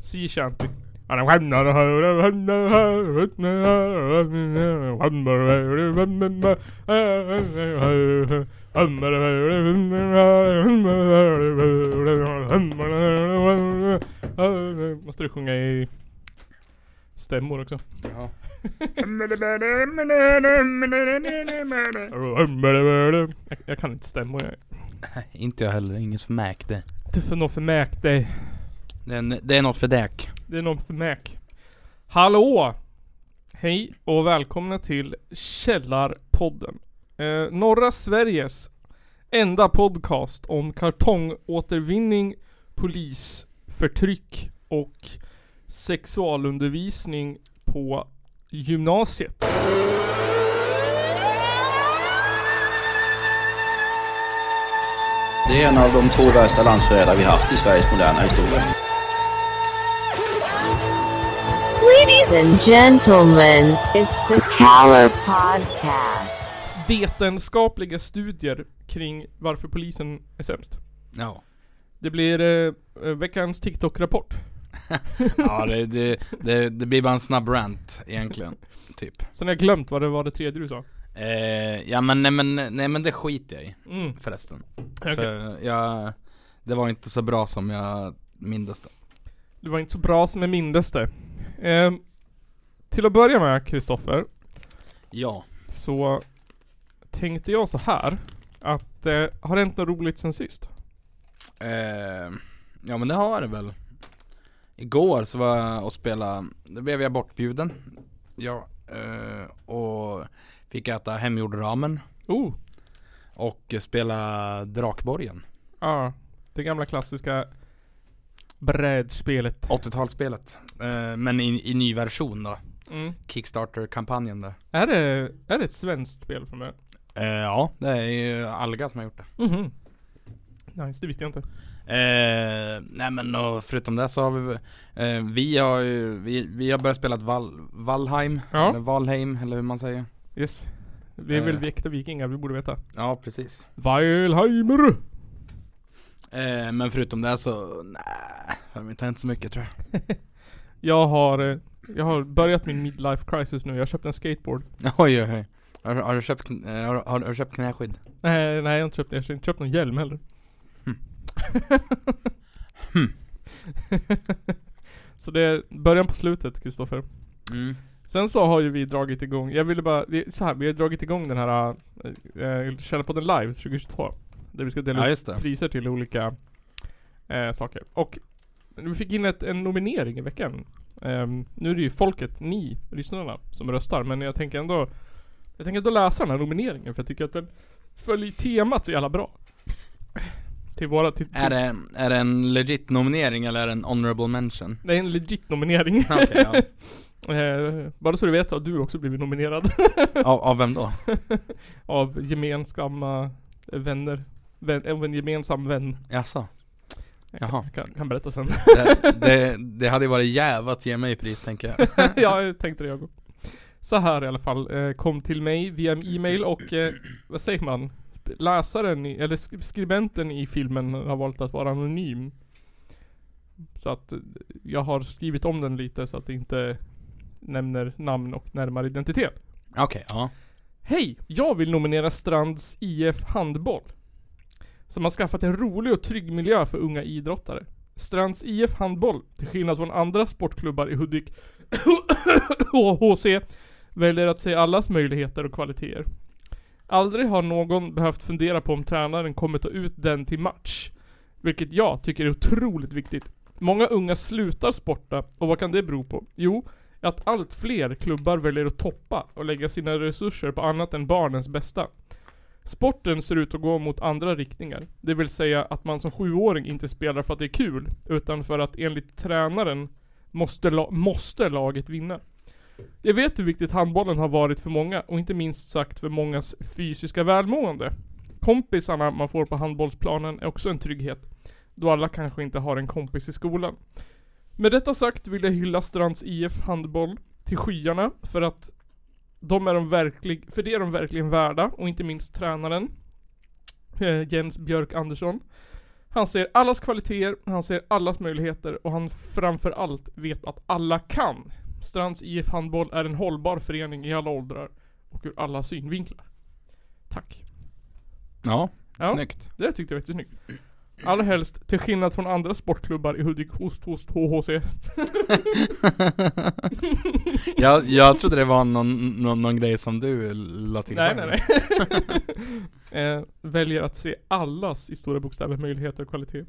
Sea shanty. Måste du sjunga i stämmor också? Ja. Jag, jag kan inte stämmor. Jag Inte jag heller, inget för Mac det. är för något för mäk dig. Det är, en- det är något för däck. Det är något för mäk. Hallå! Hej och välkomna till Källarpodden. Eh, norra Sveriges enda podcast om kartongåtervinning, polisförtryck och sexualundervisning på gymnasiet. Det är en av de två värsta landsförrädare vi haft i Sveriges moderna historia. Ladies and gentlemen, it's the Caller Podcast. Vetenskapliga studier kring varför polisen är sämst. Ja. Det blir eh, eh, veckans TikTok-rapport. Ja det, det, det, det blir bara en snabb rant egentligen. Typ. Sen har jag glömt vad det var det tredje du sa. Eh, ja men nej, men nej men det skiter jag i Mm. förresten. Okej. För jag, det var inte så bra som jag mindes det. Det var inte så bra som jag mindes det. Ehm, till att börja med Kristoffer, Ja. så tänkte jag så här att eh, har det hänt något roligt sen sist? Eh, ja men det har det väl. Igår så var jag och spela, då blev jag bortbjuden. Ja, eh, och fick äta hemgjord ramen Oh! och spela Drakborgen. Ja, det gamla klassiska brädspelet. 80-talsspelet. Eh, men i, i ny version då. Mm. Kickstarter-kampanjen där. Är, det, är det ett svenskt spel från början? Eh, ja, det är ju Alga som har gjort det. Mhm. Nice, det visste jag inte. Eh, nej men och förutom det så har vi eh, Vi har ju, vi, vi har börjat spela Val, Valheim, Ja. eller Valheim eller hur man säger Yes. Vi är väl Eh. äkta vikingar, vi borde veta. Ja precis Weilheimer! eh, Men förutom det så, nej, har det inte hänt så mycket tror jag Jag har, eh, jag har börjat min midlife crisis nu. Jag har köpt en skateboard. Oj oj oj Har, har, du, köpt, eh, har, har, har du köpt knäskydd? Nej, nej jag har inte köpt, jag har inte köpt någon hjälm heller. Hmm. Så det är början på slutet, Kristoffer. Mm. Sen så har ju vi dragit igång, jag ville bara, vi, så här, vi har dragit igång den här äh, Källarpodden live 2022. Där vi ska dela Ja ut priser till olika eh, saker. Och vi fick in ett, en nominering i veckan. Ehm, nu är det ju folket, ni lyssnarna, som röstar. Men jag tänker ändå Jag tänker ändå läsa den här nomineringen för jag tycker att den följer temat så jävla bra. Till våra, till, till, är det, är det en legit nominering eller är det en honorable mention? det är en legit nominering. Okej, ja. Eh, bara så du vet har du också blivit nominerad. av, av vem då? av gemensamma vänner. Vän, av en gemensam vän. Jaså? Jag Jaha. kan, kan, kan berätta sen. Det, det, det hade ju varit jävligt att ge mig pris tänker jag ja, jag tänkte det jag också. Så här i alla fall, eh, kom till mig via en e-mail och eh, vad säger man? Läsaren, eller sk- skribenten i filmen har valt att vara anonym. Så att eh, jag har skrivit om den lite så att det inte nämner namn och närmare identitet. Okej, ja Hej! Jag vill nominera Strands IF Handboll. Som har skaffat en rolig och trygg miljö för unga idrottare. Strands IF Handboll, till skillnad från andra sportklubbar i Hudik och HC, väljer att se allas möjligheter och kvaliteter. Aldrig har någon behövt fundera på om tränaren kommer ta ut den till match. Vilket jag tycker är otroligt viktigt. Många unga slutar sporta, och vad kan det bero på? Jo, att allt fler klubbar väljer att toppa och lägga sina resurser på annat än barnens bästa. Sporten ser ut att gå mot andra riktningar. Det vill säga att man som sjuåring inte spelar för att det är kul, utan för att enligt tränaren måste, la- måste laget vinna. Jag vet hur viktigt handbollen har varit för många, och inte minst sagt för mångas fysiska välmående. Kompisarna man får på handbollsplanen är också en trygghet, då alla kanske inte har en kompis i skolan. Med detta sagt vill jag hylla Strands IF handboll till skyarna för att de är de verklig, för det är de verkligen värda och inte minst tränaren eh, Jens Björk Andersson. Han ser allas kvaliteter, han ser allas möjligheter och han framförallt vet att alla kan. Strands IF Handboll är en hållbar förening i alla åldrar och ur alla synvinklar. Tack. Ja, Ja. snyggt. Det tyckte jag var jättesnyggt. Allra helst till skillnad från andra sportklubbar i Hudik Host Host HHC. jag, jag trodde det var någon, någon, någon grej som du la till Nej nej nej. eh, väljer att se allas i stora bokstäver möjligheter och kvalitet.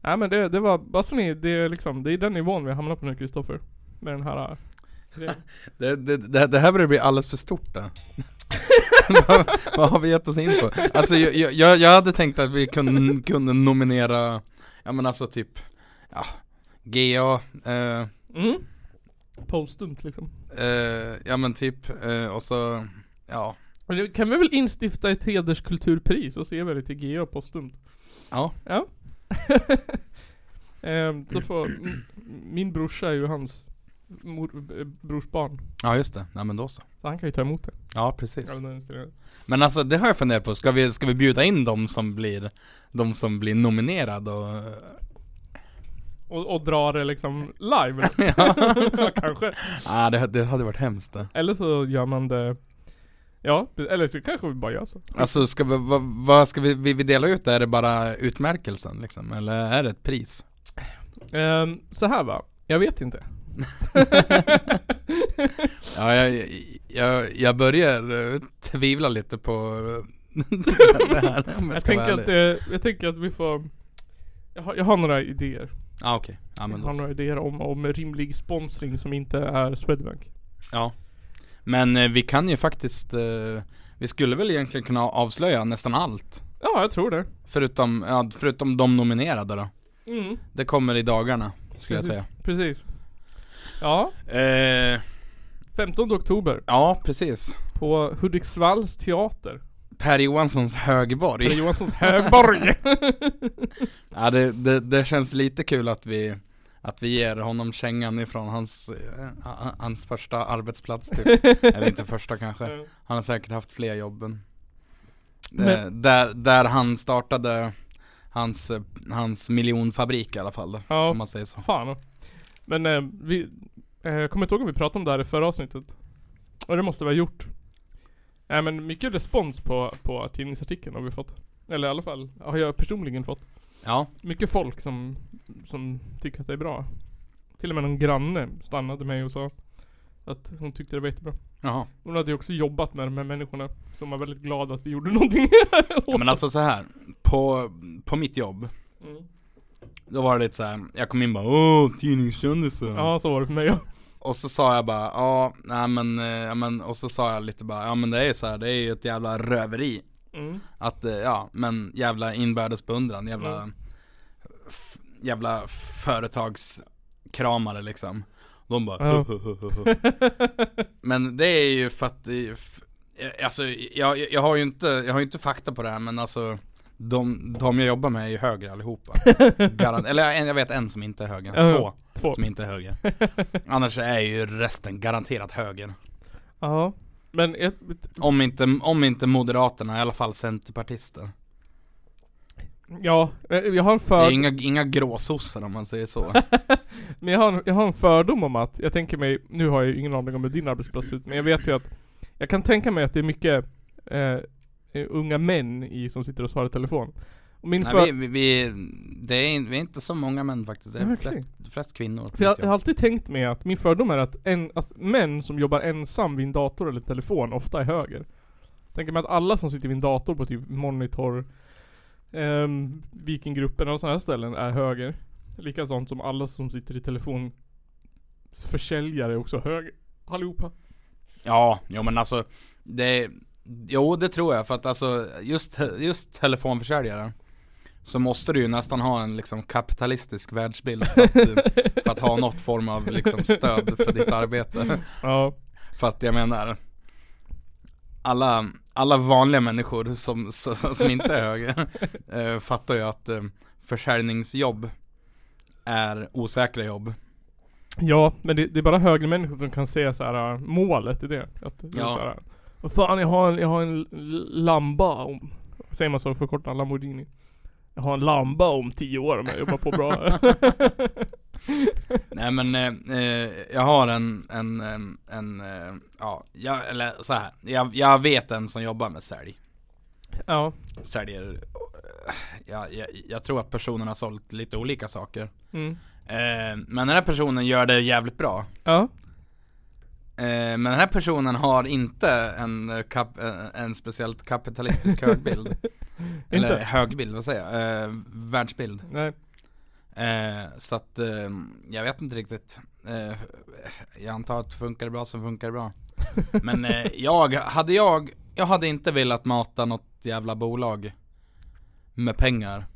Nej men det, det var, bara så ni, det är liksom, det är den nivån vi hamnar på nu Kristoffer. Med den här... Det, Det, det, det, det här börjar bli alldeles för stort då. vad, vad har vi gett oss in på? Alltså jag, jag, jag hade tänkt att vi kunde, kunde nominera, ja men alltså typ, ja, GA, eh, mm. Postumt liksom. eh, ja men typ, eh, och så, ja, det Kan vi väl instifta ett hederskulturpris och se väl till GA postumt? ja, Ja. Ehm, så får, min brorsa är ju hans mor, eh, brors barn. ja just det, nej men då så. Så han kan ju ta emot det. Ja precis. Ja. Men alltså det har jag funderat på, ska vi, ska vi bjuda in de som blir, de som blir nominerade och och, och dra det liksom live. ja, kanske. ah, det, det hade varit hemskt det. Eller så gör man det Ja, eller så kanske vi bara gör så. Alltså ska vi, vad, vad ska vi, vi, vi dela ut? Är det bara utmärkelsen liksom? Eller är det ett pris? Ehm, så här va, jag vet inte. Ja, jag, jag, jag börjar eh, tvivla lite på det här jag, Jag tänker, att, eh, jag tänker att vi får jag har, jag har några idéer. Ja okej, ja jag men har då så. några idéer om, om rimlig sponsring som inte är Swedbank. Ja Men eh, vi kan ju faktiskt, eh, vi skulle väl egentligen kunna avslöja nästan allt Ja, jag tror det. Förutom, ja, förutom de nominerade då Mm. Det kommer i dagarna, skulle jag Precis. säga Precis. Ja, eh, 15 oktober. Ja, precis. På Hudiksvalls teater. Per Johanssons högborg. Per Johanssons högborg. Ja det, det, det känns lite kul att vi Att vi ger honom kängan ifrån hans, eh, hans första arbetsplats typ. Eller inte första kanske. Han har säkert haft fler jobben. Men- eh, där, där han startade Hans, eh, hans miljonfabrik i alla fall Ja. om man säger så. Fan. Men eh, vi, jag kommer inte ihåg om vi pratade om det här i förra avsnittet. Och det måste vi ha gjort. Nej men mycket respons på, på tidningsartikeln har vi fått. Eller i alla fall har jag personligen fått. Ja, Mycket folk som, som tycker att det är bra. Till och med någon granne stannade mig och sa att hon tyckte det var jättebra. jaha Hon hade ju också jobbat med de här människorna. Som var väldigt glada att vi gjorde någonting. ja, Men alltså så här på, på mitt jobb mm. Då var det lite så här, jag kom in och bara åh tidningskändisar Ja så var det för mig ja. Och så sa jag bara, ja, nej men, eh, ja men, och så sa jag lite bara, ja men det är ju så här, det är ju ett jävla röveri Mm. Att, eh, ja, men jävla inbördes beundran, jävla, Mm. jävla företagskramare liksom De bara, Ja. Men det är ju för att, eh, alltså jag, jag har ju inte, jag har ju inte fakta på det här men alltså de, de jag jobbar med är ju högre allihopa Garant, Eller en, jag vet en som inte är höger, Ja. två Två. som inte är höger Annars är ju resten garanterat höger Ja. Men ett, Om inte, om inte moderaterna, i alla fall centerpartister ja, eh, jag har en Det för... är inga, inga gråsossar om man säger så Men jag har, en- jag har en fördom om att, jag tänker mig, nu har jag ju ingen aning om hur din arbetsplats ser ut, men jag vet ju att Jag kan tänka mig att det är mycket eh, unga män i, som sitter och svarar i telefon. Och min Nej för... vi, vi, vi, det är, vi är inte så många män faktiskt, det är Nej, flest, flest kvinnor För jag, jag har alltid tänkt mig att min fördom är att en, alltså, män som jobbar ensam vid en dator eller telefon ofta är höger. Tänker mig att alla som sitter vid en dator på typ Monitor, um, Vikinggruppen och sådana här ställen är höger. Likadant som alla som sitter i telefon försäljare är också höger. Allihopa. Ja, jo men alltså det, Jo det tror jag för att alltså just, just telefonförsäljare Så måste du ju nästan ha en liksom kapitalistisk världsbild för att, för att ha något form av liksom stöd för ditt arbete Ja. För att jag menar Alla, alla vanliga människor som, som, inte är höger eh, Fattar ju att eh, försäljningsjobb Är osäkra jobb Ja, men det, det är bara högre människor som kan se så här äh, målet i det. Att Ja. så här, Vad fan, jag har en, jag har en Lamba om... Säger man så förkortar Lamborghini? Jag har en Lamba om tio år om jag jobbar på bra. Nej men eh, eh, jag har en, en, en, en eh, ja, jag, eller så här. Jag, jag vet en som jobbar med sälj. ja. Säljer, eh, jag, jag, jag tror att personen har sålt lite olika saker. Mm. Eh, men den här personen gör det jävligt bra. Ja. Eh, men den här personen har inte en, kap, eh, en speciellt kapitalistisk högbild. Eller Inte? högbild, vad säger jag? Eh, världsbild. Nej. Eh, så att, eh, jag vet inte riktigt. Eh, jag antar att funkar det bra så funkar det bra. Men eh, jag, hade jag, jag hade inte velat mata något jävla bolag med pengar.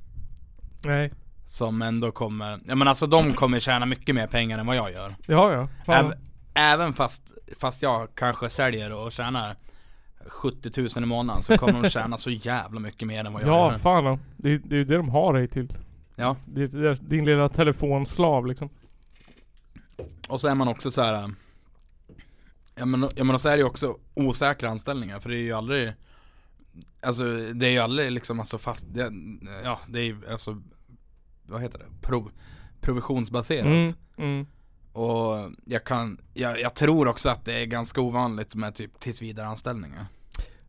Nej. Som ändå kommer, ja men alltså de kommer tjäna mycket mer pengar än vad jag gör. Ja, ja. Äv, även fast, fast jag kanske säljer och tjänar 70 000 i månaden så kommer de tjäna så jävla mycket mer än vad jag Ja, gör. fan ja. det, är- det är ju det de har dig till. Ja. Det det din lilla telefonslav liksom. Och så är man också så här. Ja men, ja men så är det ju också osäkra anställningar för det är ju aldrig Alltså det är ju aldrig liksom alltså fast, det, ja det är ju alltså Vad heter det? Prov, provisionsbaserat Mm, mm. Och jag kan, jag, jag tror också att det är ganska ovanligt med typ tillsvidareanställningar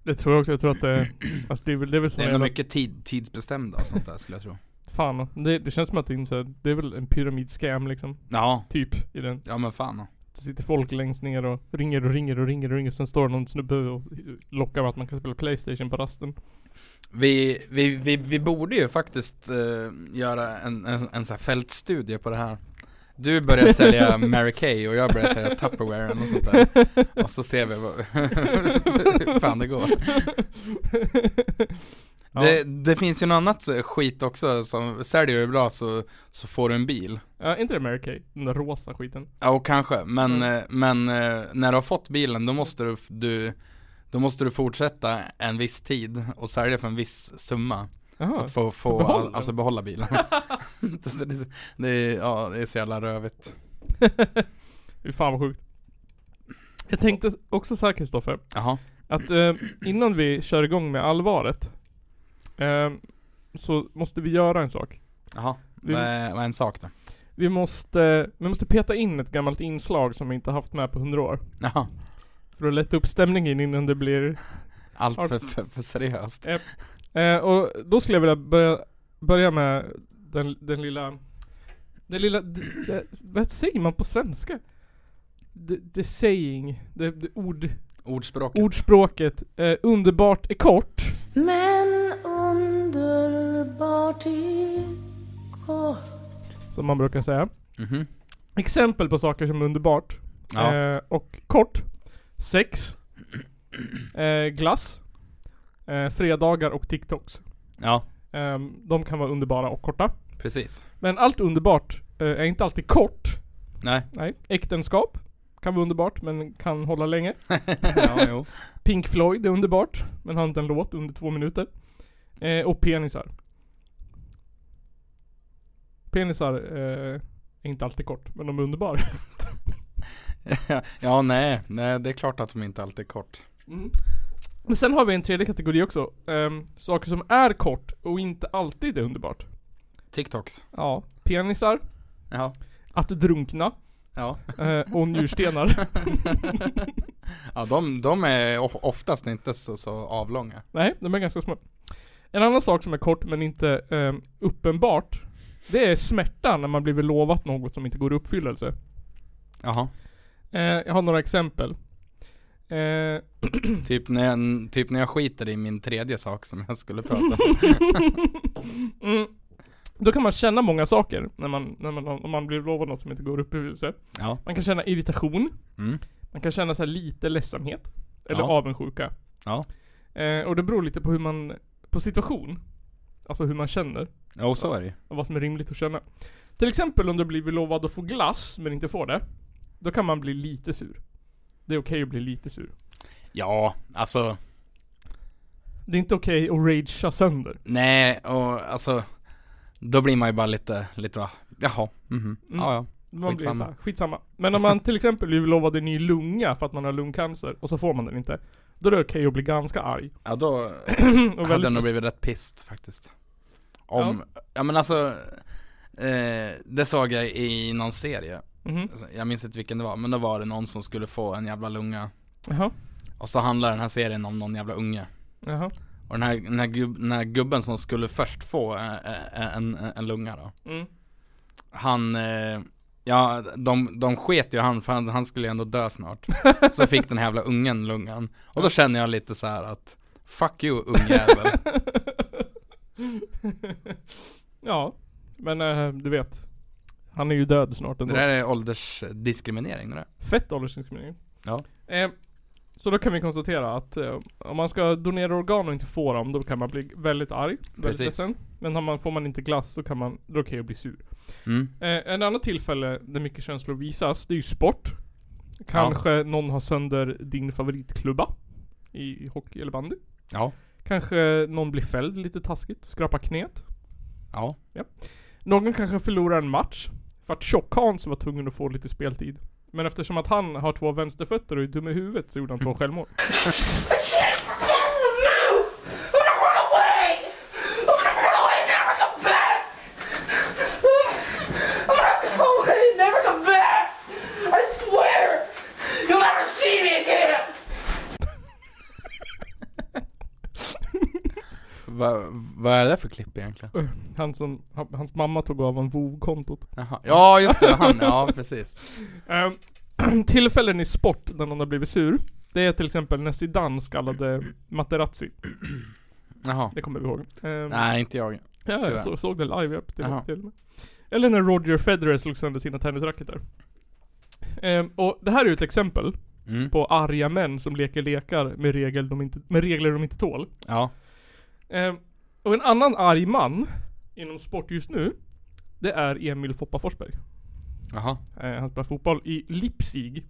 Det tror jag också. Jag tror att det, alltså det är väl, det är väl så Det är jävla- mycket tid, tidsbestämda och sånt där skulle jag tro Fan, det, det känns som att det är, här- det är väl en pyramidskam liksom. Ja, Typ i den. ja men fan Det sitter folk längst ner och ringer och ringer och ringer och ringer. Sen står det någon snubbe och lockar med att man kan spela Playstation på rasten. Vi, vi, vi, vi borde ju faktiskt eh, göra en, en, en sån här fältstudie på det här Du börjar sälja Mary Kay och jag börjar sälja Tupperware och sånt där Och så ser vi vad, hur fan det går Ja. det, det finns ju något annat skit också som, säljer du bra så, så får du en bil Ja, inte det Mary Kay? Den där rosa skiten. Ja och kanske, men, Mm. men eh, när du har fått bilen då måste du, du Då måste du fortsätta en viss tid och sälja för en viss summa För Jaha. att få, få För behålla all, alltså behålla bilen det, det, det, är, ja, det är så jävla rövigt Fy fan vad sjukt. Jag tänkte också så här Kristoffer. Att eh, innan vi kör igång med allvaret. Eh, så måste vi göra en sak. jaha, vad är, en sak då? Vi måste, vi måste peta in ett gammalt inslag som vi inte haft med på hundra år. Jaha, För att lätta upp stämningen innan det blir allt för, för, för seriöst Eh, och då skulle jag vilja börja, börja med den, den lilla Den lilla, vad säger man på svenska? The, the saying, det, det ord, Ordspråket ordspråket, eh, underbart är kort. Men underbart är kort Som man brukar säga. Mhm, Exempel på saker som är underbart ja, eh, och kort. Sex. Eh, glass. Eh, fredagar och TikToks. ja, Eh, de kan vara underbara och korta. precis Men allt underbart eh, är inte alltid kort. Nej, Nej. Äktenskap kan vara underbart men kan hålla länge. ja jo Pink Floyd är underbart men har inte en låt under två minuter. Eh, och penisar. Penisar eh, är inte alltid kort men de är underbara. Ja nej, nej det är klart att de inte alltid är kort Men sen har vi en tredje kategori också. Ehm, saker som är kort och inte alltid är underbart. TikToks Ja. Penisar, Ja, att drunkna ja eh, och njurstenar. Ja de, de är of- oftast inte så, så avlånga Nej, de är ganska små. En annan sak som är kort men inte ehm, uppenbart. Det är smärta när man blivit lovat något som inte går i uppfyllelse. Jaha Eh, jag har några exempel. Eh, Typ när, jag, typ när jag skiter i min tredje sak som jag skulle prata om mm, då kan man känna många saker när man, när man, om man blir lovad något som inte går i uppfyllelse. Ja, Man kan känna irritation. mm. Man kan känna så lite ledsamhet. Eller Ja. avundsjuka. Ja. Eh, och det beror lite på hur man, på situation. Alltså hur man känner. Jo så är det Och vad som är rimligt att känna. Till exempel om du blivit lovad att få glass men inte får det. Då kan man bli lite sur. Det är okej att bli lite sur. Ja, alltså Det är inte okej att ragea sönder. Nej, och alltså Då blir man ju bara lite, lite va, jaha, mhm, Mm. ja ja Man blir så här, skitsamma. Men om man till exempel blir lovad en ny lunga för att man har lungcancer och så får man den inte. Då är det okej att bli ganska arg. Ja då Och hade jag nog blivit rätt pissed faktiskt. Om, ja, men alltså eh, Det såg jag i någon serie. Mhm. Jag minns inte vilken det var, men då var det någon som skulle få en jävla lunga. Jaha. Och så handlar den här serien om någon jävla unge. Jaha. Och den här, den här, gubb, den här gubben som skulle först få eh, eh, en, en, en lunga då. Mm. Han, eh, ja de, de sket ju han för han, han skulle ju ändå dö snart. Så fick den här jävla ungen lungan. Och då känner jag lite så här att Fuck you ungjävel. ja. Men eh, du vet. Han är ju död snart Det ändå. där är åldersdiskriminering det där. Fett åldersdiskriminering. Ja. Eh, så då kan vi konstatera att eh, om man ska donera organ och inte få dem, då kan man bli väldigt arg. Väldigt Precis. ledsen. Men man, får man inte glass så kan man, då det okej att bli sur. Mm. Eh, en annat tillfälle där mycket känslor visas, det är ju sport. Kanske någon har sönder din favoritklubba. I hockey eller bandy. Ja. Kanske någon blir fälld lite taskigt, skrapar knät. Ja. Någon kanske förlorar en match. För att Tjock-Hans var tvungen att få lite speltid. Men eftersom att han har två vänsterfötter och är dum i huvudet så gjorde han två självmål. Va, vad är det för klipp egentligen? Han som, han, hans mamma tog av honom VOV-kontot. Jaha. Ja just det, han, ja precis. Ehm, tillfällen i sport där någon har blivit sur. Det är till exempel när Zidane skallade Materazzi. Jaha. Det kommer vi ihåg. Ehm, Nej inte jag. ja, jag så, såg det live upp till, till med. Eller när Roger Federer slog sönder sina tennisracketar. Ehm, och det här är ju ett exempel Mm. på arga män som leker lekar med, regel de inte, med regler de inte tål. Ja. Ehm, och en annan arg man inom sport just nu, det är Emil Foppa Forsberg. Jaha. Eh, han spelar fotboll i Leipzig.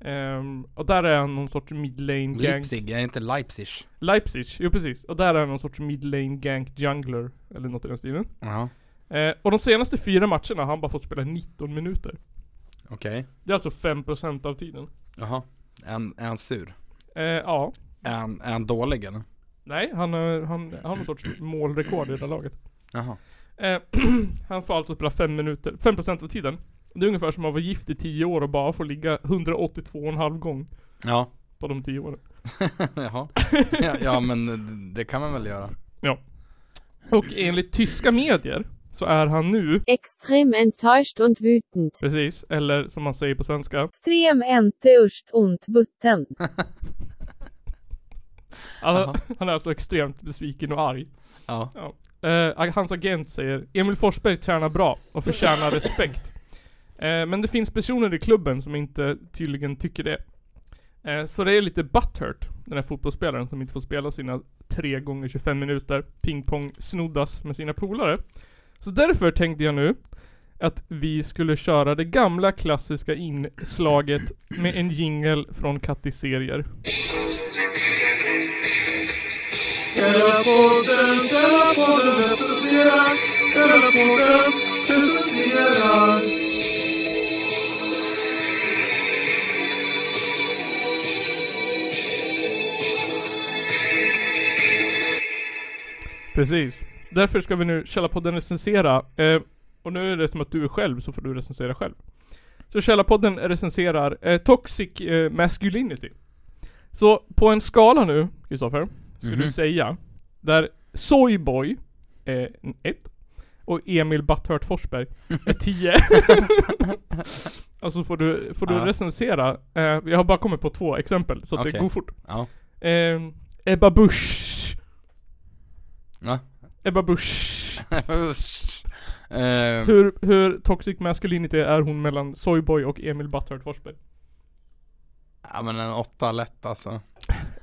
Ehm, och där är han någon sorts midlane gang. Leipzig, är inte Leipzig? Leipzig, jo precis. Och där är han någon sorts midlane gank jungler. Eller något i den stilen. Jaha. Eh, och de senaste fyra matcherna har han bara fått spela 19 minuter. Okej. Det är alltså 5% av tiden. Jaha. Är han, är han sur? Eh, ja. Är han, är han dålig eller? Nej, han, har- han, han har någon sorts målrekord i det där laget. Jaha. Eh, han får alltså spela 5 minuter, 5% av tiden. Det är ungefär som att vara gift i 10 år och bara få ligga 182,5 gång Ja. på de 10 åren. Jaha. Ja, ja men det- det kan man väl göra. Och enligt tyska medier så är han nu, Extrem enttäuscht und wütend. precis, eller som man säger på svenska, Extrem enttäuscht und wütend. han, han är alltså extremt besviken och arg. Ja. Eh, hans agent säger Emil Forsberg tränar bra och förtjänar respekt. Eh, men det finns personer i klubben som inte tydligen tycker det. Eh, så det är lite butthurt, den här fotbollsspelaren som inte får spela sina 3 gånger 25 minuter pingpong snoddas med sina polare. Så därför tänkte jag nu att vi skulle köra det gamla klassiska inslaget med en jingle från Kattis serier. Källarpodden, Källarpodden recenserar. Källarpodden recenserar. Precis. Därför ska vi nu Källarpodden recensera. Eh, och nu är det som att du är själv så får du recensera själv. Så Källarpodden recenserar eh, Toxic eh, Masculinity. Så på en skala nu, Kristoffer, ska Mhm. du säga där Soyboy är 1 och Emil Butthurt Forsberg är 10. och så får du, får du Ja. recensera. Eh, jag har bara kommit på två exempel så att det går fort. Ja. Eh, Ebba Busch. Ja. Ebba Busch. Eh, Hur, hur toxic masculinity är hon mellan Soyboy och Emil Butthurt Forsberg? ja men en åtta lätt alltså.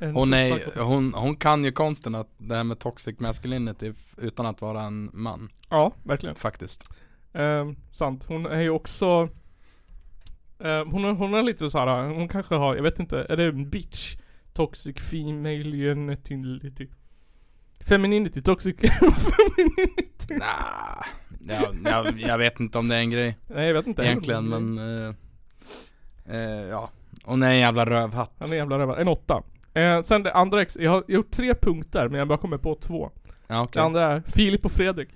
En Hon är, hon, hon kan ju konsten att det här med toxic masculinity utan att vara en man. Ja, verkligen. Faktiskt. Eh, sant. Hon är ju också eh, hon, har, hon har lite såhär, hon kanske har, jag vet inte, är det en bitch? Toxic female unity Femininity, toxic femininity Nah, jag, jag, jag vet inte om det är en grej Nej jag vet inte. egentligen men eh, eh, Ja, och nej en jävla rövhatt Han är jävla rövare. En åtta. Eh, sen det andra ex, jag har gjort tre punkter men jag bara kommer på två. Ja okej Det andra är Filip och Fredrik.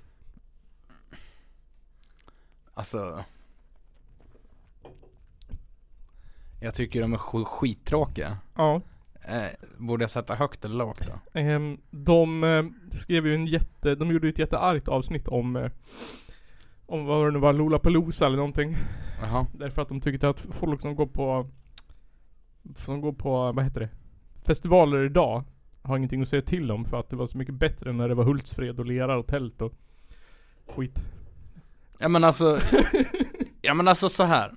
Alltså Jag tycker de är sk- skittråkiga Ja. eh, Borde jag sätta högt eller lågt då? Ehm, de eh, skrev ju en jätte, de gjorde ju ett jätteargt avsnitt om eh, om vad det nu var, Lollapalooza eller någonting. Jaha Därför att de tyckte att folk som går på som går på, vad heter det? Festivaler idag har ingenting att säga till om för att det var så mycket bättre när det var Hultsfred och Lera och tält och skit. Ja men alltså Ja men alltså så här.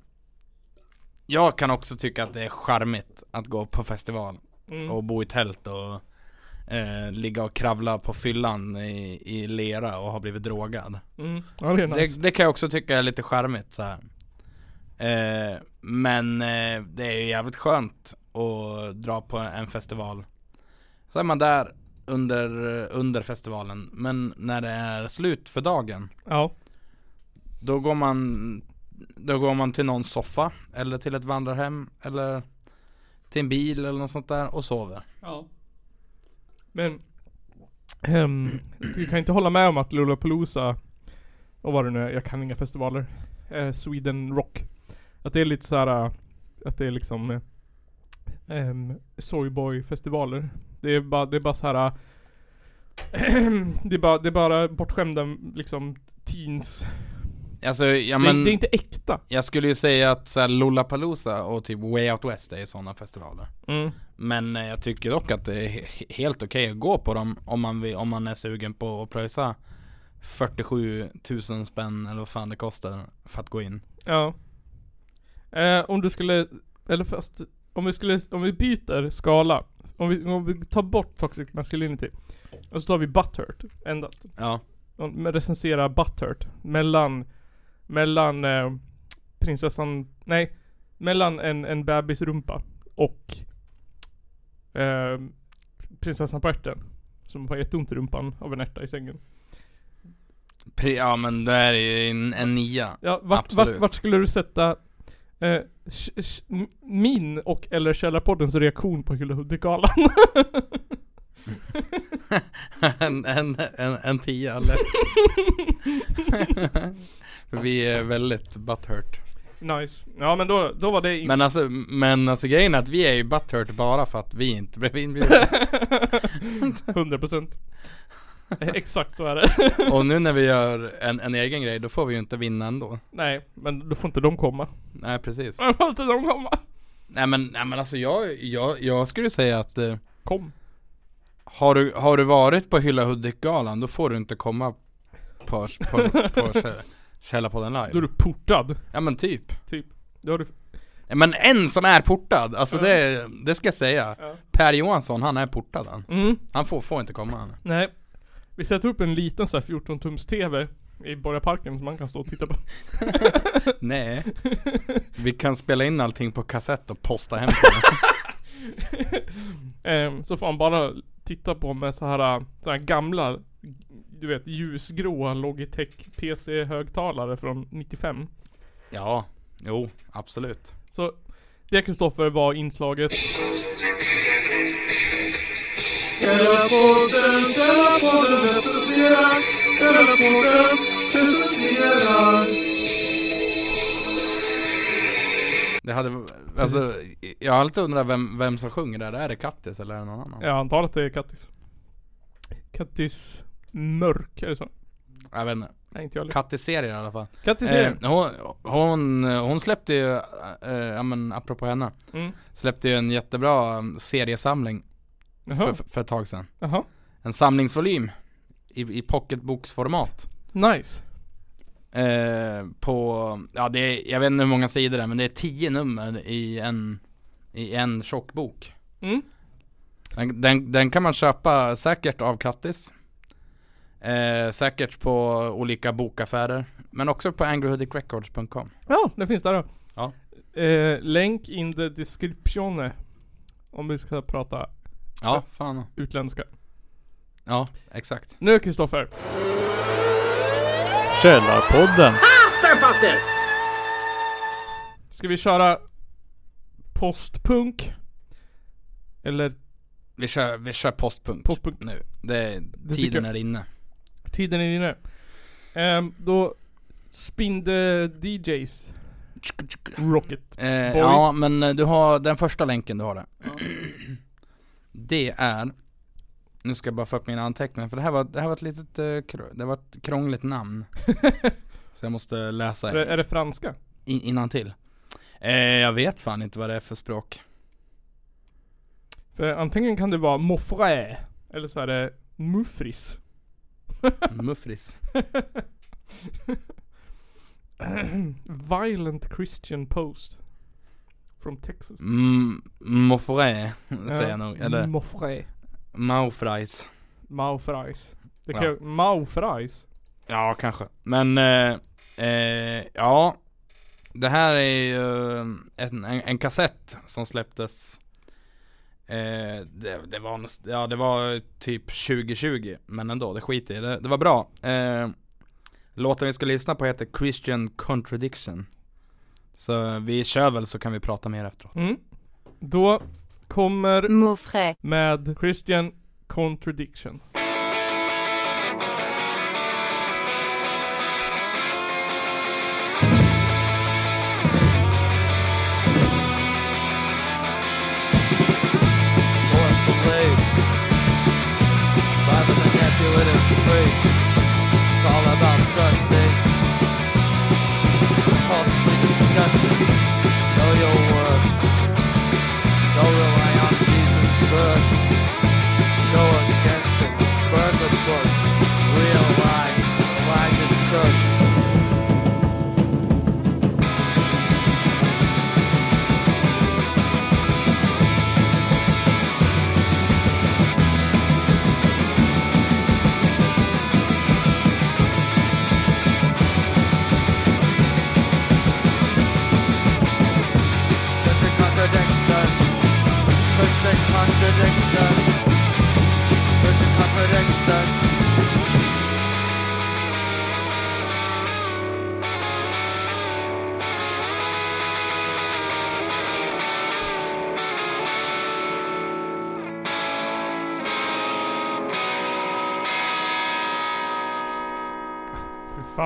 Jag kan också tycka att det är charmigt att gå på festival Mm. och bo i tält och eh, ligga och kravla på fyllan i, i lera och ha blivit drogad. Mm. Ja det nice. Det, det kan jag också tycka är lite charmigt så här. Eh, men eh, det är ju jävligt skönt att dra på en festival. Så är man där under, under festivalen, men när det är slut för dagen Ja. Då går man Då går man till någon soffa Eller till ett vandrarhem Eller Till en bil eller något sånt där och sover Ja. Men ehm, du kan inte hålla med om att Lollapalooza och vad det nu är, jag kan inga festivaler. Eh, Sweden Rock. Att det är lite såhär att det är liksom ehm, Soyboy-festivaler. Det är bara, det är bara såhär det är bara, det är bara bortskämda liksom teens. Alltså ja det, men det är inte äkta. Jag skulle ju säga att så här, Lollapalooza och typ Way Out West är sådana festivaler Mm. Men eh, jag tycker dock att det är he- helt okej att gå på dem om man, vill, om man är sugen på att pröjsa 47 000 spänn eller vad fan det kostar för att gå in Ja. Eh, om du skulle, eller fast, om vi skulle, om vi byter skala. Om vi, om vi tar bort toxic masculinity. Och så tar vi butthurt endast. Ja, Och recensera butthurt. Mellan, mellan eh, prinsessan, nej. Mellan en, en bebisrumpa och eh, prinsessan på ärten. Som har jätteont i rumpan av en ärta i sängen. Pri- ja men det är ju en, en nia Ja, vart, Absolut. vart, vart skulle du sätta eh, min och eller Källarpoddens reaktion på Hylla Hudik-galan? en, en, en, en tia lätt vi är väldigt butthurt nice. Ja men då, då var det. Men alltså, men alltså grejen är att vi är ju butthurt bara för att vi inte blev inbjudna 100% Eh, Exakt så är det. Och nu när vi gör en, en egen grej, då får vi ju inte vinna ändå Nej, men då får inte de komma. Nej precis Då får inte de komma. Nej men, nej men alltså jag, jag, jag skulle säga att eh, Kom. har, du, har du varit på Hylla Hudik-galan, då får du inte komma på, på, på Kä- Källarpodden Då är live du portad. Ja men typ Då har du... Men en som är portad, alltså Ja. det, det ska jag säga Ja. Per Johansson, han är portad han Mm. Han får, får inte komma han Nej. Vi sätter upp en liten så här 14 tums TV i Borgarparken som man kan stå och titta på. Nej Vi kan spela in allting på kassett och posta hem. Ehm, så får man bara titta på med så här, så här gamla, du vet ljusgråa Logitech PC-högtalare från 95. Ja, jo, absolut Så det Kristoffer var inslaget. Källarpodden, Källarpodden recenserar. Källarpodden recenserar. Det hade, alltså, jag har alltid undrat vem, vem som sjunger där, är det Kattis eller är det någon annan? Jag antar att det är Kattis. Kattis Mörk, är det så? Jag vet inte, Nej inte jag heller. Kattis-serier i alla fall Kattis eh, hon, hon, hon släppte ju, eh, ja men apropå henne mm. Släppte ju en jättebra um, seriesamling. För, för ett tag sedan Jaha. En samlingsvolym i, i pocketboksformat Nice. eh, På, ja det är, jag vet inte hur många sidor det är men det är tio nummer i en I en tjock bok Mm. den, den, den kan man köpa säkert av Kattis eh, Säkert på olika bokaffärer Men också på angryhoodicrecords.com Ja, det finns där då. Ja. Eh, länk in the description. Om vi ska prata Ja, fan utländska. Ja, exakt Nu Kristoffer. Källarpodden. Ska vi köra postpunk? Eller Vi kör, vi kör postpunk, Postpunk. nu. Det, tycker tiden är inne. tiden är inne? Ehm, då Spin the DJs Rocket. Eh, ja, men eh, du har den första länken du har där. Det är, nu ska jag bara få upp mina anteckningar, för det här var, det här var ett litet, eh, det var ett krångligt namn. Så jag måste läsa Är det, är det franska? in, innan till. Eh, jag vet fan inte vad det är för språk. För antingen kan det vara Moffré Eller så är det Muffris Muffris. Violent Christian Post From Texas Mm, Moffré, säger jag nog. Eller Moffré Maufrais. Maufrais Det kan Ja. ju, Maufrais Ja, kanske. Men, eh, eh, ja. Det här är ju en, en, en kassett som släpptes eh, det, det, var, ja, det var typ 2020, men ändå, det skiter i det. Det var bra. Eh, låten vi ska lyssna på heter Christian Contradiction. Så vi kör väl så kan vi prata mer efteråt. mm. Då kommer med Christian Contradiction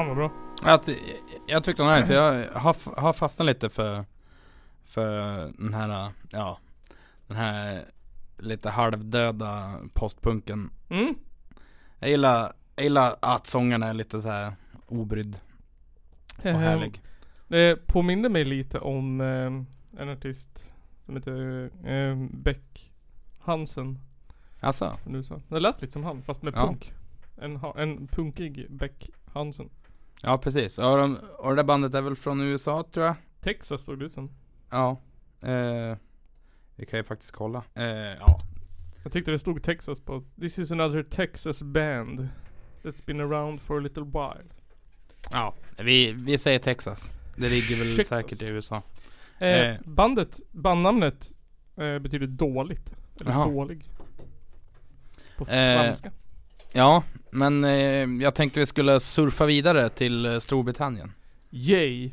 fan vad bra Jag, ty- jag tyckte var nice, jag har, har fastnat lite för För den här, ja Den här lite halvdöda postpunken mm. Jag gillar, jag gillar att sången är lite så här obrydd och Ehm, härlig Det påminner mig lite om ehm, en artist som heter ehm, Beck Hansen Alltså. Det lät lite som han fast med Ja. punk. En, en punkig Beck Hansen. Ja precis, och, de, och det där bandet är väl från USA tror jag Texas såg det ut som. Ja eh, Vi kan ju faktiskt kolla eh, Ja Jag tyckte det stod Texas på. This is another Texas band. That's been around for a little while. Ja, vi, vi säger Texas Det ligger väl Texas. säkert i USA Eh, Eh. bandet, bandnamnet eh, betyder dåligt. Eller Jaha. dålig. På Eh, franska. Ja, men eh, jag tänkte vi skulle surfa vidare till eh, Storbritannien Yay.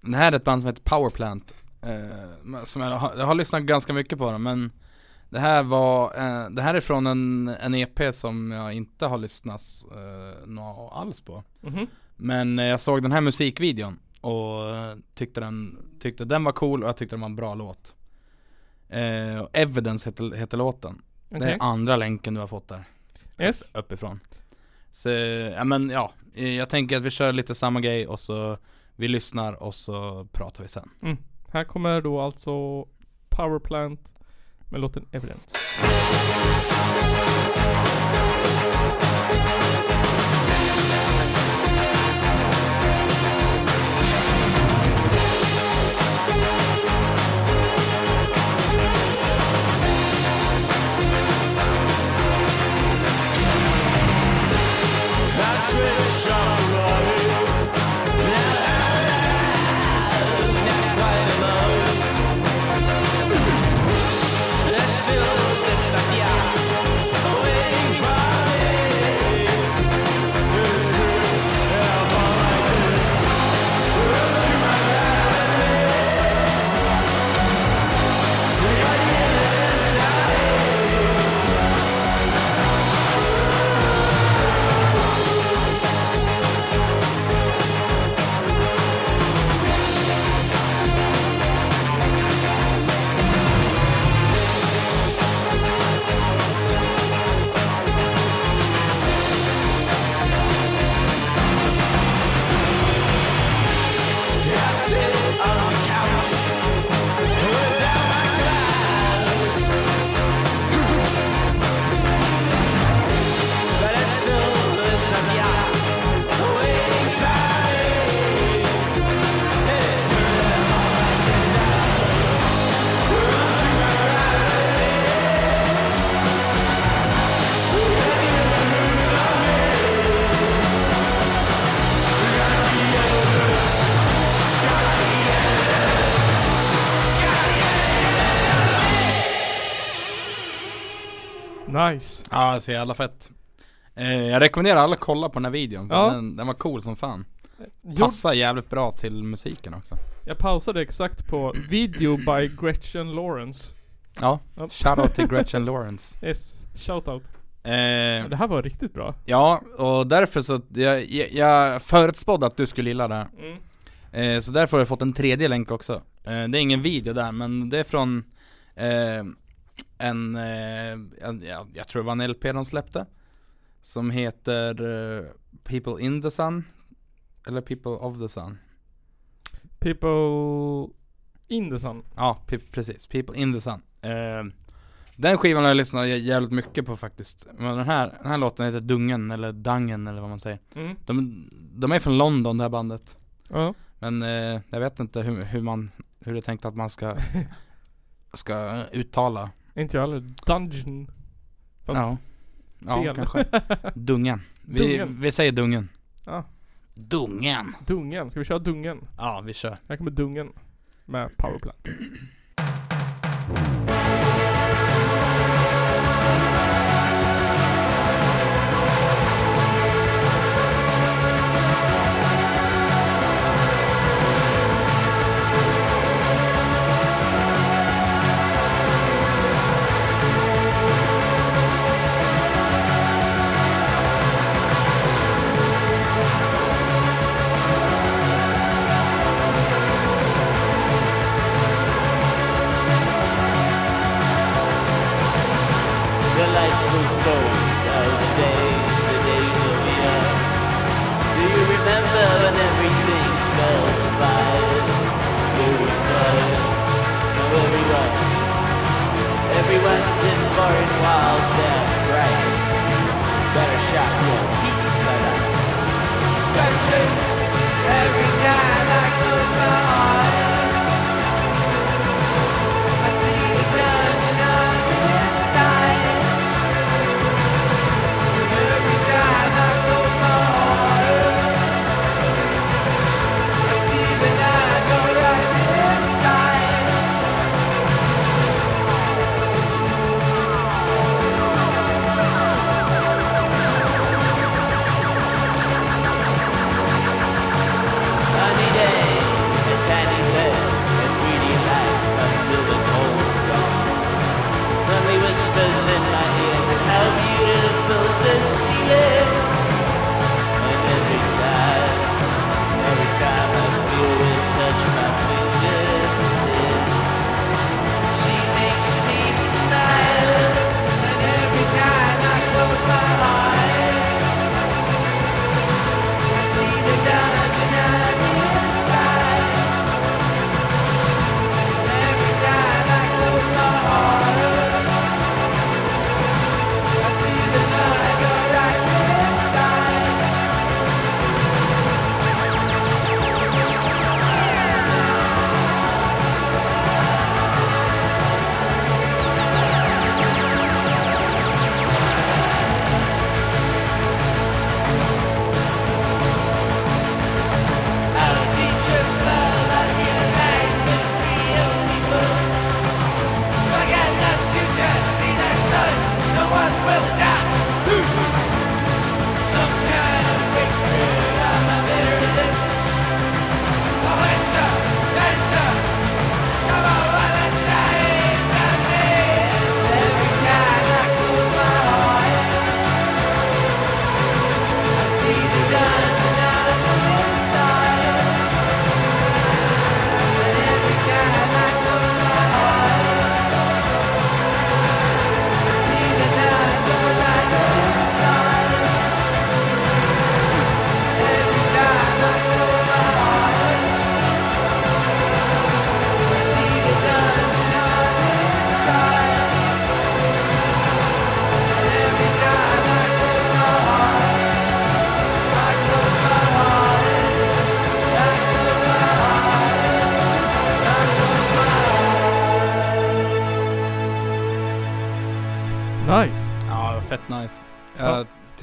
Det här är ett band som heter Powerplant eh, Som jag har, jag har lyssnat ganska mycket på dem men Det här var, eh, det här är från en, en EP som jag inte har lyssnat eh, alls på Mhm. Men eh, jag såg den här musikvideon och tyckte den, tyckte den var cool och jag tyckte den var en bra låt Evidence heter, heter låten Det Okej. är andra länken du har fått där Yes. Uppifrån så, ja men ja, eh, jag tänker att vi kör lite samma grej och så Vi lyssnar och så pratar vi sen mm. Här kommer då alltså Powerplant med låten Evidence. Nice. Ja, så jävla fett. Eh, jag rekommenderar alla att kolla på den här videon, Ja. den, den var cool som fan. Passar jävligt bra till musiken också. jag pausade exakt på video by Gretchen Lawrence. Ja, Ja. shoutout till Gretchen Lawrence. Yes, shoutout. Eh, Det här var riktigt bra. ja, och därför så, jag, jag, jag förutspådde att du skulle gilla det här. Mm. Eh, så därför har jag fått en tredje länk också. Eh, det är ingen video där, men det är från eh, en, eh, en ja, jag tror det var en LP de släppte. Som heter eh, People in the Sun. Eller People of the Sun. People in the sun. Ja, precis. People in the Sun. Eh, den skivan har jag lyssnat jä- jävligt mycket på faktiskt. Men den här, den här låten heter Dungen, eller Dangen eller vad man säger. Mm. De, de är från London det här bandet. Ja. Men eh, jag vet inte hur, hur man, hur det är tänkt att man ska, ska uttala. Inte jag heller. Dungeon. Fast ja. Ja, fel. kanske. Dungen. Vi, Dungen. vi säger Dungen. Ja. Dungen. Dungen. Ska vi köra Dungen? Ja, vi kör. Här kommer Dungen. Med powerplant. Everyone's in foreign walls, they're. Better shut your teeth, brother. Uh, Every time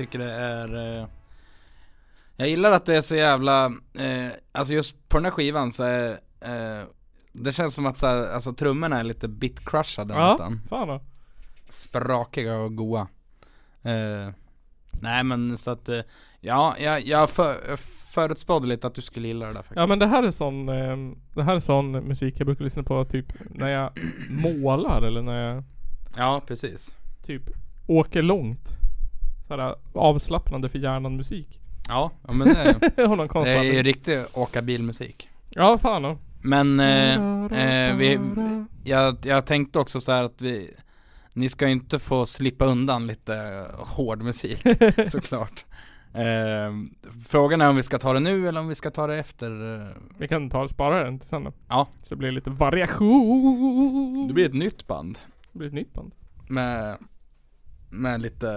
tycker det är eh, Jag gillar att det är så jävla, eh, alltså just på den här skivan så är eh, Det känns som att så här, alltså trummorna är lite bitcrushade Ja, nästan fan då. sprakiga och goa. Eh, nej men så att, eh, ja, jag, jag för, förutspådde lite att du skulle gilla det där faktiskt. Ja men det här är sån, eh, det här är sån musik jag brukar lyssna på typ när jag målar eller när jag Ja, precis. typ åker långt. Såhär avslappnande för hjärnan musik. Ja, ja men det, någon det är ju riktig åka bilmusik. Ja fan ja. Men eh, eh, vi, jag, jag tänkte också så här att vi Ni ska ju inte få slippa undan lite hård musik såklart eh, Frågan är om vi ska ta det nu eller om vi ska ta det efter eh, Vi kan ta och spara den till sen då. Ja. Så det blir lite variation. Det blir ett nytt band Det blir ett nytt band. med Med lite,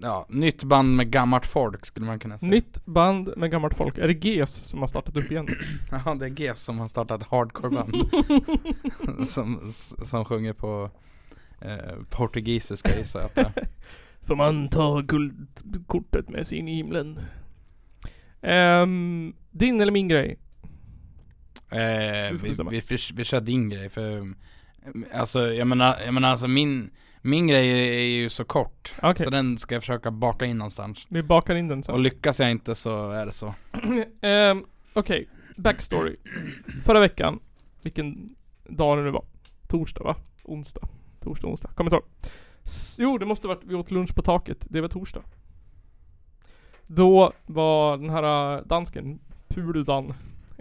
ja, nytt band med gammalt folk skulle man kunna säga Nytt band med gammalt folk. Är det GES som har startat upp igen? Ja det är GES som har startat hardcoreband som, som sjunger på eh, portugisiska gissar jag att det är. Får man ta guldkortet med sig in i himlen? Ehm, din eller min grej? Eh, vi, vi, vi, vi kör din grej för Alltså jag menar, jag menar alltså min Min grej är ju så kort Okej. Så den ska jag försöka baka in någonstans Vi bakar in den sen. Och lyckas jag inte så är det så Ehm, Okej, backstory. Förra veckan, vilken dag det nu var. Torsdag va? Onsdag. Torsdag, onsdag. Kommer inte ihåg. Jo, det måste varit, vi åt lunch på taket. Det var torsdag. Då var den här äh, dansken, Puludan,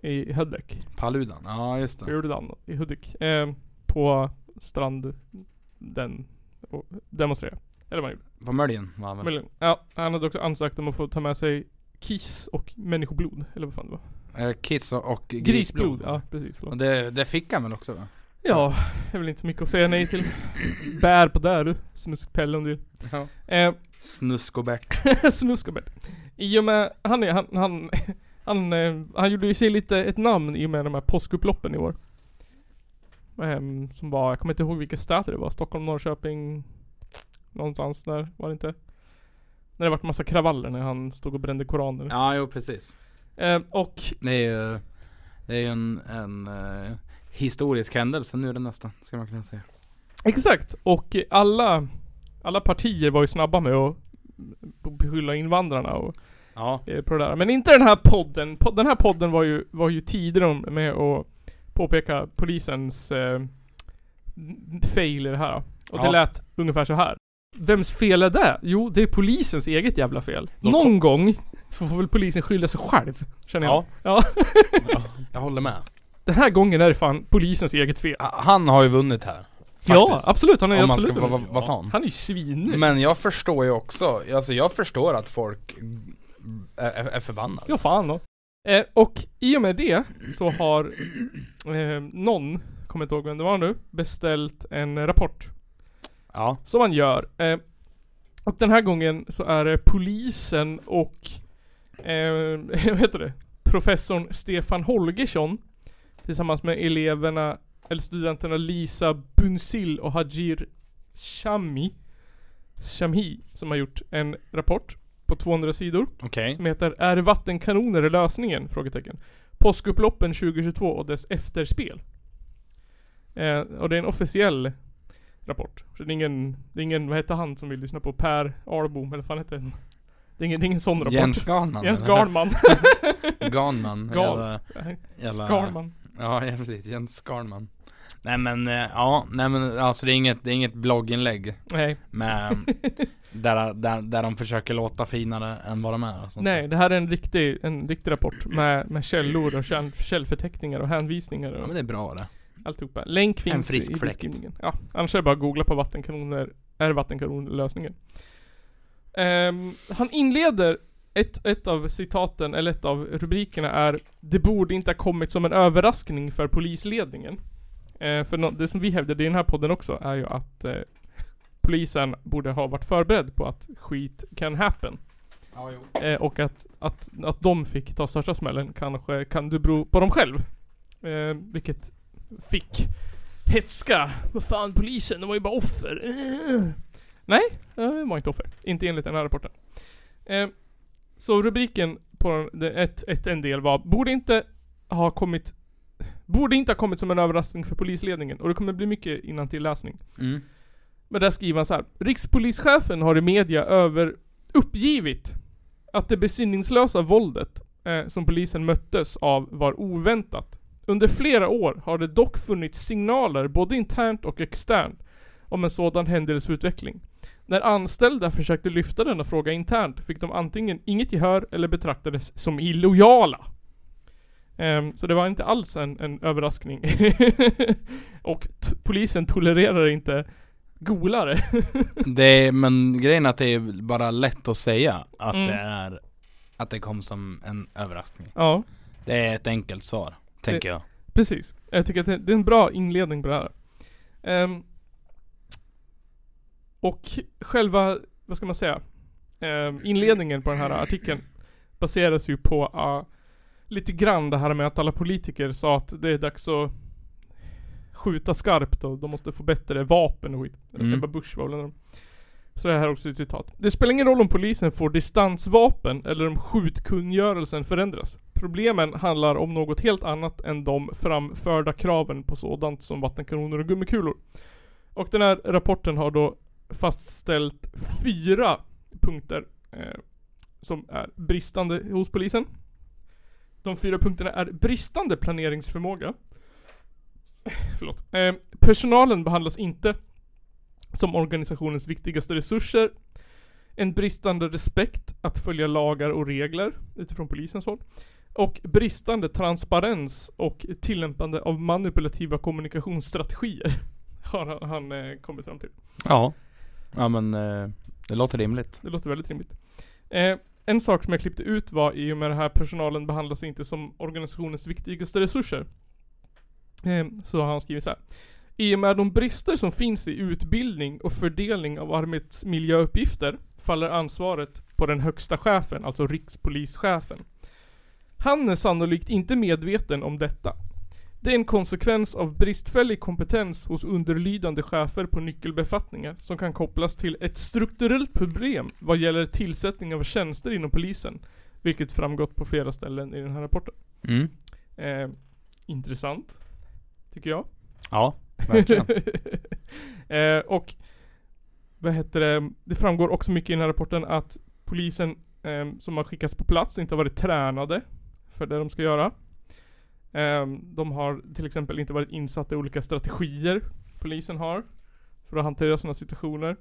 i Hudik. Paludan, ja just det Puludan i Hudik. ehm, på strand, den, och demonstrera. Eller vad han gjorde. På Möljen var han väl? Möjligen. Ja, han hade också ansökt om att få ta med sig kiss och människoblod. Eller vad fan det var. Eh, Kiss och, och Grisblod. Ja, precis. Förlåt. Och det, det fick han väl också va? Ja, det är väl inte mycket att säga nej till. Bär på där du, snuskpelle om du vill. Ja. Eh, Snuskobert Snuskobert. I och med, han är, han, han, han, eh, han gjorde ju sig lite ett namn i och med de här påskupploppen i år. Ehm, som var, jag kommer inte ihåg vilka städer det var. Stockholm, Norrköping, någonstans där, var det inte? När det vart massa kravaller när han stod och brände koraner. Ja jo precis Ehm, och Det är ju Det är ju en, en eh, historisk händelse nu är det nästan, ska man kunna säga Exakt, och alla, alla partier var ju snabba med att beskylla invandrarna och Ja eh, på det där. Men inte den här podden. Po- Den här podden var ju, var ju tidigare med att påpeka polisens eh, fail i det här. Och det Ja. lät ungefär så här. Vems fel är det? Jo, det är polisens eget jävla fel. De Någon gång så får väl polisen skylla sig själv, känner jag. Ja. Ja. Jag håller med Den här gången är det fan polisens eget fel. Han har ju vunnit här Ja, faktiskt. absolut. Han är Om man absolut ska vara vara sån Han är ju svinnöjd. Men jag förstår ju också, alltså jag förstår att folk är, är, är förbannade Ja fan då. Eh, och i och med det så har eh, någon, kommer inte ihåg vem det var nu, beställt en rapport. Ja, Som man gör. Eh, och den här gången så är det polisen och, eh, vad heter det? Professorn Stefan Holgersson tillsammans med eleverna, eller studenterna Lisa Bunsil och Hajir Shami Shamhi som har gjort en rapport på 200 sidor okej som heter Är vattenkanoner lösningen? Frågetecken. Påskupploppen 2022 och dess efterspel. Eh, och det är en officiell rapport. Så det är ingen, det är ingen, vad heter han som vill lyssna på? Per Ahlbom, eller vad fan heter han? Det är ingen, det är ingen sån rapport. Jens Garnman Jens? Garnman. Garnman Gal- jävla, jävla- Skarman. Ja, ja precis, Jens Garnman Nej men, eh, ja, nej men alltså det är inget, det är inget blogginlägg Nej. med där, där, där de försöker låta finare än vad de är och sånt Nej, det här är en riktig, en riktig rapport med, med källor och käll, källförteckningar och hänvisningar och Ja men det är bra det alltihopa. Länk finns En frisk i fläkt. beskrivningen. Ja, annars är det bara att googla på vattenkanoner. Är vattenkanoner lösningen? Ehm, han inleder ett, ett av citaten, eller ett av rubrikerna är Det borde inte ha kommit som en överraskning för polisledningen. Eh, för det som vi hävdade i den här podden också är ju att eh, polisen borde ha varit förberedd på att skit can happen. Ja. Eh, och att, att, att de fick ta största smällen kanske kan det bero på dem själv. Eh, vilket fick hetska. Vad fan polisen, de var ju bara offer. Eh. Nej, de var inte offer. Inte enligt den här rapporten. Så rubriken på den- ett, ett, en del var Borde inte ha kommit Borde inte ha kommit som en överraskning för polisledningen. Och det kommer bli mycket till läsning. Mm. Men där skriver han så här. Rikspolischefen har i media över uppgivit att det besinningslösa våldet eh, som polisen möttes av var oväntat. Under flera år har det dock funnits signaler både internt och externt om en sådan händelseutveckling. När anställda försökte lyfta denna fråga internt fick de antingen inget gehör eller betraktades som illojala. Ehm, så det var inte alls en, en överraskning. och polisen tolererar inte golare. Det är, men grejen är att det är bara lätt att säga att Mm. det är Att det kom som en överraskning ja, Det är ett enkelt svar, tänker jag precis. Jag tycker att det, det är en bra inledning på det här. Ehm, och själva, vad ska man säga? Ehm, inledningen på den här artikeln baseras ju på ah, lite grann det här med att alla politiker sa att det är dags att skjuta skarpt och de måste få bättre vapen och skit. Mm. Ebba Busch var väl en av dem. Så det här är också ett citat. Det spelar ingen roll om polisen får distansvapen eller om skjutkungörelsen förändras. Problemen handlar om något helt annat än de framförda kraven på sådant som vattenkanoner och gummikulor. Och den här rapporten har då fastställt fyra punkter eh, som är bristande hos polisen. De fyra punkterna är bristande planeringsförmåga. Förlåt. Eh, personalen behandlas inte som organisationens viktigaste resurser. En bristande respekt att följa lagar och regler utifrån polisens håll. Och bristande transparens och tillämpande av manipulativa kommunikationsstrategier. Har han, han eh, kommit fram till. Ja Ja men eh, det låter rimligt Det låter väldigt rimligt. Eh, en sak som jag klippte ut var i och med det här personalen behandlas inte som organisationens viktigaste resurser. Eh, så har han skrivit så här. I och med de brister som finns i utbildning och fördelning av arbetsmiljöuppgifter faller ansvaret på den högsta chefen, alltså rikspolischefen. Han är sannolikt inte medveten om detta. Det är en konsekvens av bristfällig kompetens hos underlydande chefer på nyckelbefattningar som kan kopplas till ett strukturellt problem vad gäller tillsättning av tjänster inom polisen. Vilket framgått på flera ställen i den här rapporten. mm. Eh, intressant. Tycker jag. Ja, verkligen eh, och vad heter det? Det framgår också mycket i den här rapporten att polisen eh, som har skickats på plats inte har varit tränade för det de ska göra. Eh, de har till exempel inte varit insatta i olika strategier polisen har för att hantera sådana situationer.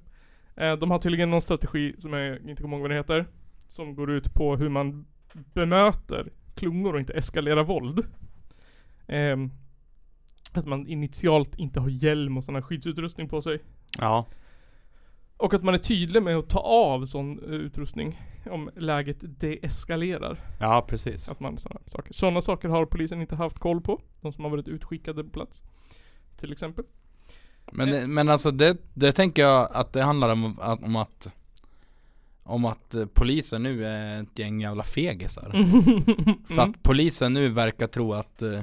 Eh, de har tydligen någon strategi som jag inte kommer ihåg vad det heter. Som går ut på hur man bemöter klungor och inte eskalerar våld. Ehm, att man initialt inte har hjälm och sån här skyddsutrustning på sig. Ja Och att man är tydlig med att ta av sån eh, utrustning om läget deeskalerar. Ja precis Att man sådana saker. Sådana saker har polisen inte haft koll på. De som har varit utskickade på plats. Till exempel. Men, det, men alltså det, det tänker jag att det handlar om, att- om att Om att eh, polisen nu är ett gäng jävla fegisar För Mm. att polisen nu verkar tro att eh,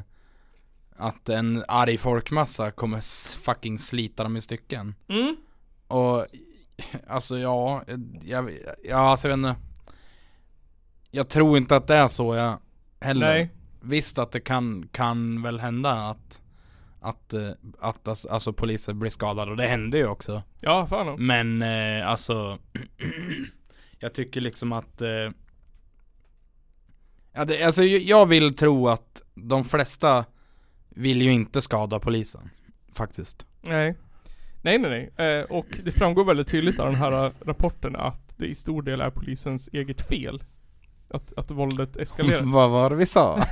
Att en arg folkmassa kommer fucking slita dem i stycken Mm. Och Alltså ja, jag, ja alltså jag vet inte Jag tror inte att det är så jag heller Nej. Visst att det kan, kan väl hända att Att, eh, att alltså, alltså poliser blir skadade och det hände ju också Ja, fan om. Men eh, alltså Jag tycker liksom att eh, ja, det, Alltså jag- vill tro att de flesta Vill ju inte skada polisen Faktiskt Nej. Nej, nej, nej. Eh, och det framgår väldigt tydligt av den här rapporten att det i stor del är polisens eget fel. Att, att våldet eskalerar. Vad var det vi sa?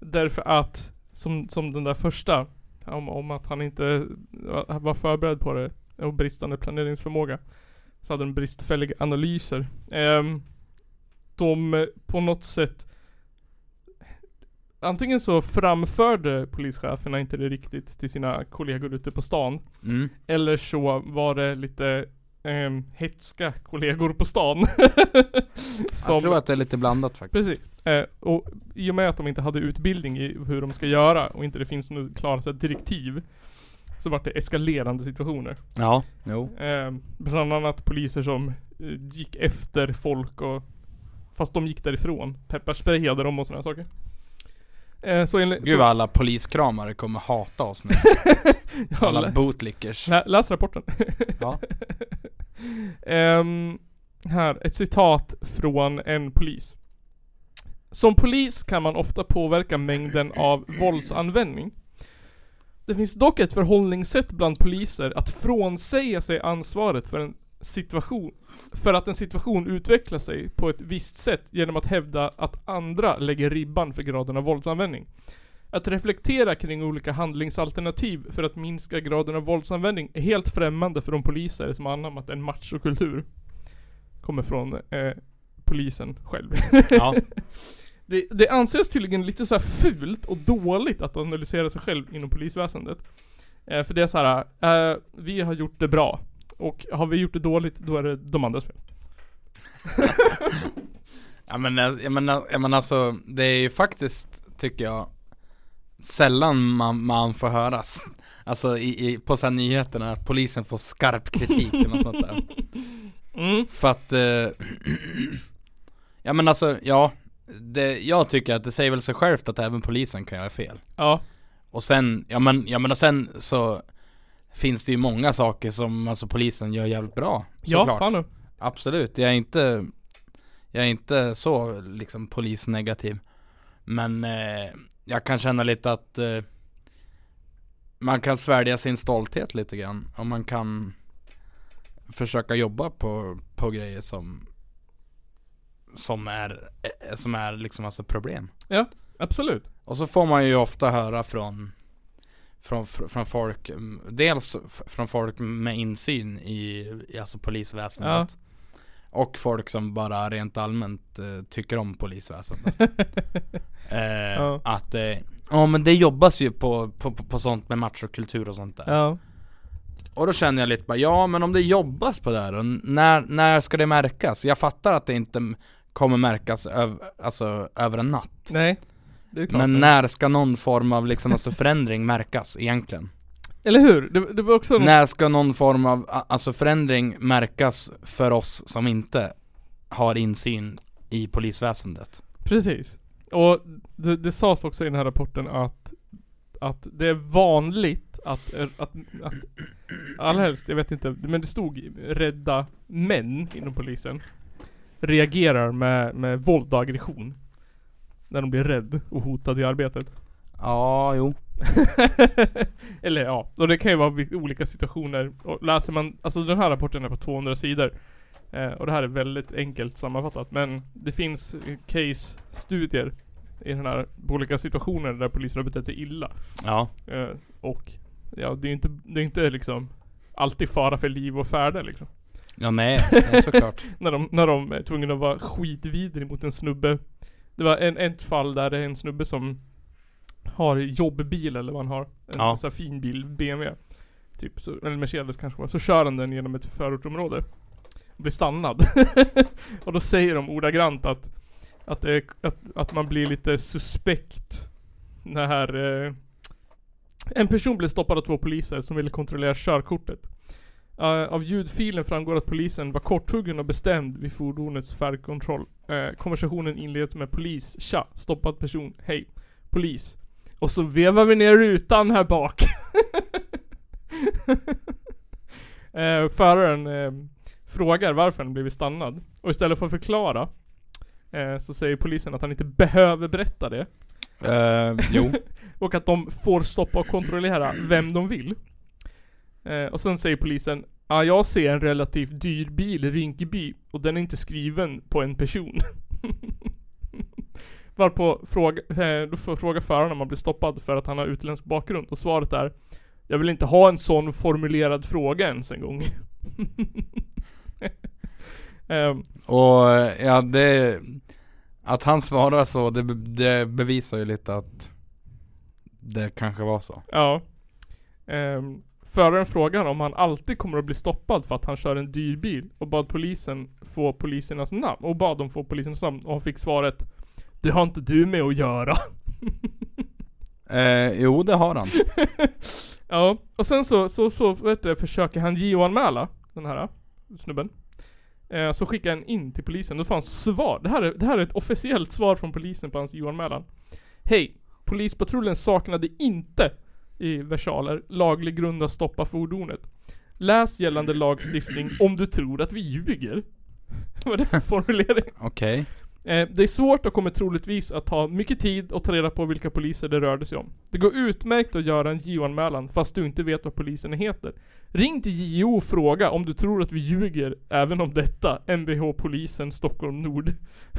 Därför att, som, som den där första, om, om att han inte var- var förberedd på det och bristande planeringsförmåga. Så hade de bristfälliga analyser. Ehm, de eh, på något sätt Antingen så framförde polischeferna inte det riktigt till sina kollegor ute på stan. Mm. Eller så var det lite ehm, hetska kollegor på stan. Jag tror att det är lite blandat faktiskt Precis. Eh, och i och med att de inte hade utbildning i hur de ska göra och inte det finns några klara så här, direktiv. Så vart det eskalerande situationer. Ja, jo Eh, bland annat poliser som eh, gick efter folk och Fast de gick därifrån. Pepparsprayade dem och sådana saker. Eh, så enligt, Gud vad alla poliskramare kommer hata oss nu Alla bootlickers. lä- läs rapporten. Ja. Um, här, ett citat från en polis. Som polis kan man ofta påverka mängden av våldsanvändning. Det finns dock ett förhållningssätt bland poliser att frånsäga sig ansvaret för en situation för att en situation utvecklar sig på ett visst sätt genom att hävda att andra lägger ribban för graden av våldsanvändning. Att reflektera kring olika handlingsalternativ för att minska graden av våldsanvändning är helt främmande för de poliser som har anammat en machokultur. Kommer från eh, polisen själv. Ja. Det, det anses tydligen lite så fult och dåligt att analysera sig själv inom polisväsendet. Eh, för det är så här, eh, vi har gjort det bra. Och har vi gjort det dåligt, då är det de andras fel. Ja men, eh, jag menar, jag menar alltså, det är ju faktiskt, tycker jag, sällan man, man får höras. Alltså i, i, på så nyheterna att polisen får skarp kritik eller något sånt där. Mm. För att, eh, ja men alltså, ja, det, jag tycker att det säger väl sig självt att även polisen kan göra fel. Ja. Och sen, ja men, ja men och sen så finns det ju många saker som alltså polisen gör jävligt bra. Ja, såklart. fan nu. Absolut, jag är inte Jag är inte så liksom polisnegativ Men eh, jag kan känna lite att eh, Man kan svälja sin stolthet lite grann. Och man kan Försöka jobba på, på grejer som Som är, eh, som är liksom alltså problem. Absolut. Och så får man ju ofta höra från från, fr- från folk, mm, dels från folk med insyn i, i alltså polisväsendet Och folk som bara rent allmänt eh, tycker om polisväsendet eh, Ja. Att, eh, ja men det jobbas ju på, på, på, på sånt med machokultur och sånt där Ja. Och då känner jag lite bara, ja men om det jobbas på det här, och när, när ska det märkas? Jag fattar att det inte kommer märkas öv, alltså, över en natt Nej. Det. Men när ska någon form av liksom, alltså förändring märkas egentligen? Eller hur? Det, det var också något- När ska någon form av alltså förändring märkas för oss som inte har insyn i polisväsendet? Precis. Och det, det sades också i den här rapporten att, att det är vanligt att, att, att allra helst, jag vet inte, men det stod rädda män inom polisen reagerar med, med våld och aggression. När de blir rädd och hotad i arbetet. Ja, jo. Eller ja, och det kan ju vara olika situationer. Och läser man, alltså den här rapporten är på 200 sidor. Eh, och det här är väldigt enkelt sammanfattat. Men det finns case-studier i den här, på olika situationer där poliser har betett sig illa. Ja. Eh, och ja, det är ju inte, det är inte liksom alltid fara för liv och färde liksom. Ja nej, nej, såklart. när, de, när de är tvungna att vara skitvidrig mot en snubbe. Det var en, ett fall där det är en snubbe som har jobbbil eller vad han har. En Ja. här fin bil, BMW. Typ, så, eller Mercedes kanske var. Så kör han den genom ett förortsområde. Och blir stannad. och då säger de ordagrant att att, det, är- att, att man blir lite suspekt när eh, en person blev stoppad av två poliser som ville kontrollera körkortet. Eh, av ljudfilen framgår att polisen var korthuggen och bestämd vid fordonets färdkontroll. Eh, konversationen inleds med polis, tja, stoppad person, hej, polis. Och så vevar vi ner rutan här bak. eh, föraren eh, frågar varför han blivit stannad. Och istället för att förklara eh, så säger polisen att han inte behöver berätta det. Eh, jo. Och att de får stoppa och kontrollera vem de vill. Eh, och sen säger polisen Ja, jag ser en relativt dyr bil i Rinkeby och den är inte skriven på en person. Varpå fråga, eh, då får fråga föraren om man blir stoppad för att han har utländsk bakgrund och svaret är Jag vill inte ha en sån formulerad fråga ens en gång. Ehm, Och eh, ja, det Att han svarar så, det, det bevisar ju lite att Det kanske var så. Ja. Ehm, föraren frågar om han alltid kommer att bli stoppad för att han kör en dyr bil och bad polisen få polisernas namn. Och bad dem få polisernas namn och han fick svaret Det har inte du med att göra. Eh, jo, det har han. ja, och sen så, så, så vet du, försöker han JO-anmäla den här snubben. Eh, så skickar han in till polisen, då får han svar. Det här, är, det här är ett officiellt svar från polisen på hans JO-anmälan. Hej! Polispatrullen saknade inte i versaler. Laglig grund att stoppa fordonet. Läs gällande lagstiftning om du tror att vi ljuger. Vad är det för formulering? Okej. Eh, det är svårt och kommer troligtvis att ta mycket tid att ta reda på vilka poliser det rörde sig om. Det går utmärkt att göra en JO-anmälan fast du inte vet vad polisen heter. Ring till JO och fråga om du tror att vi ljuger även om detta. Mvh Polisen Stockholm Nord.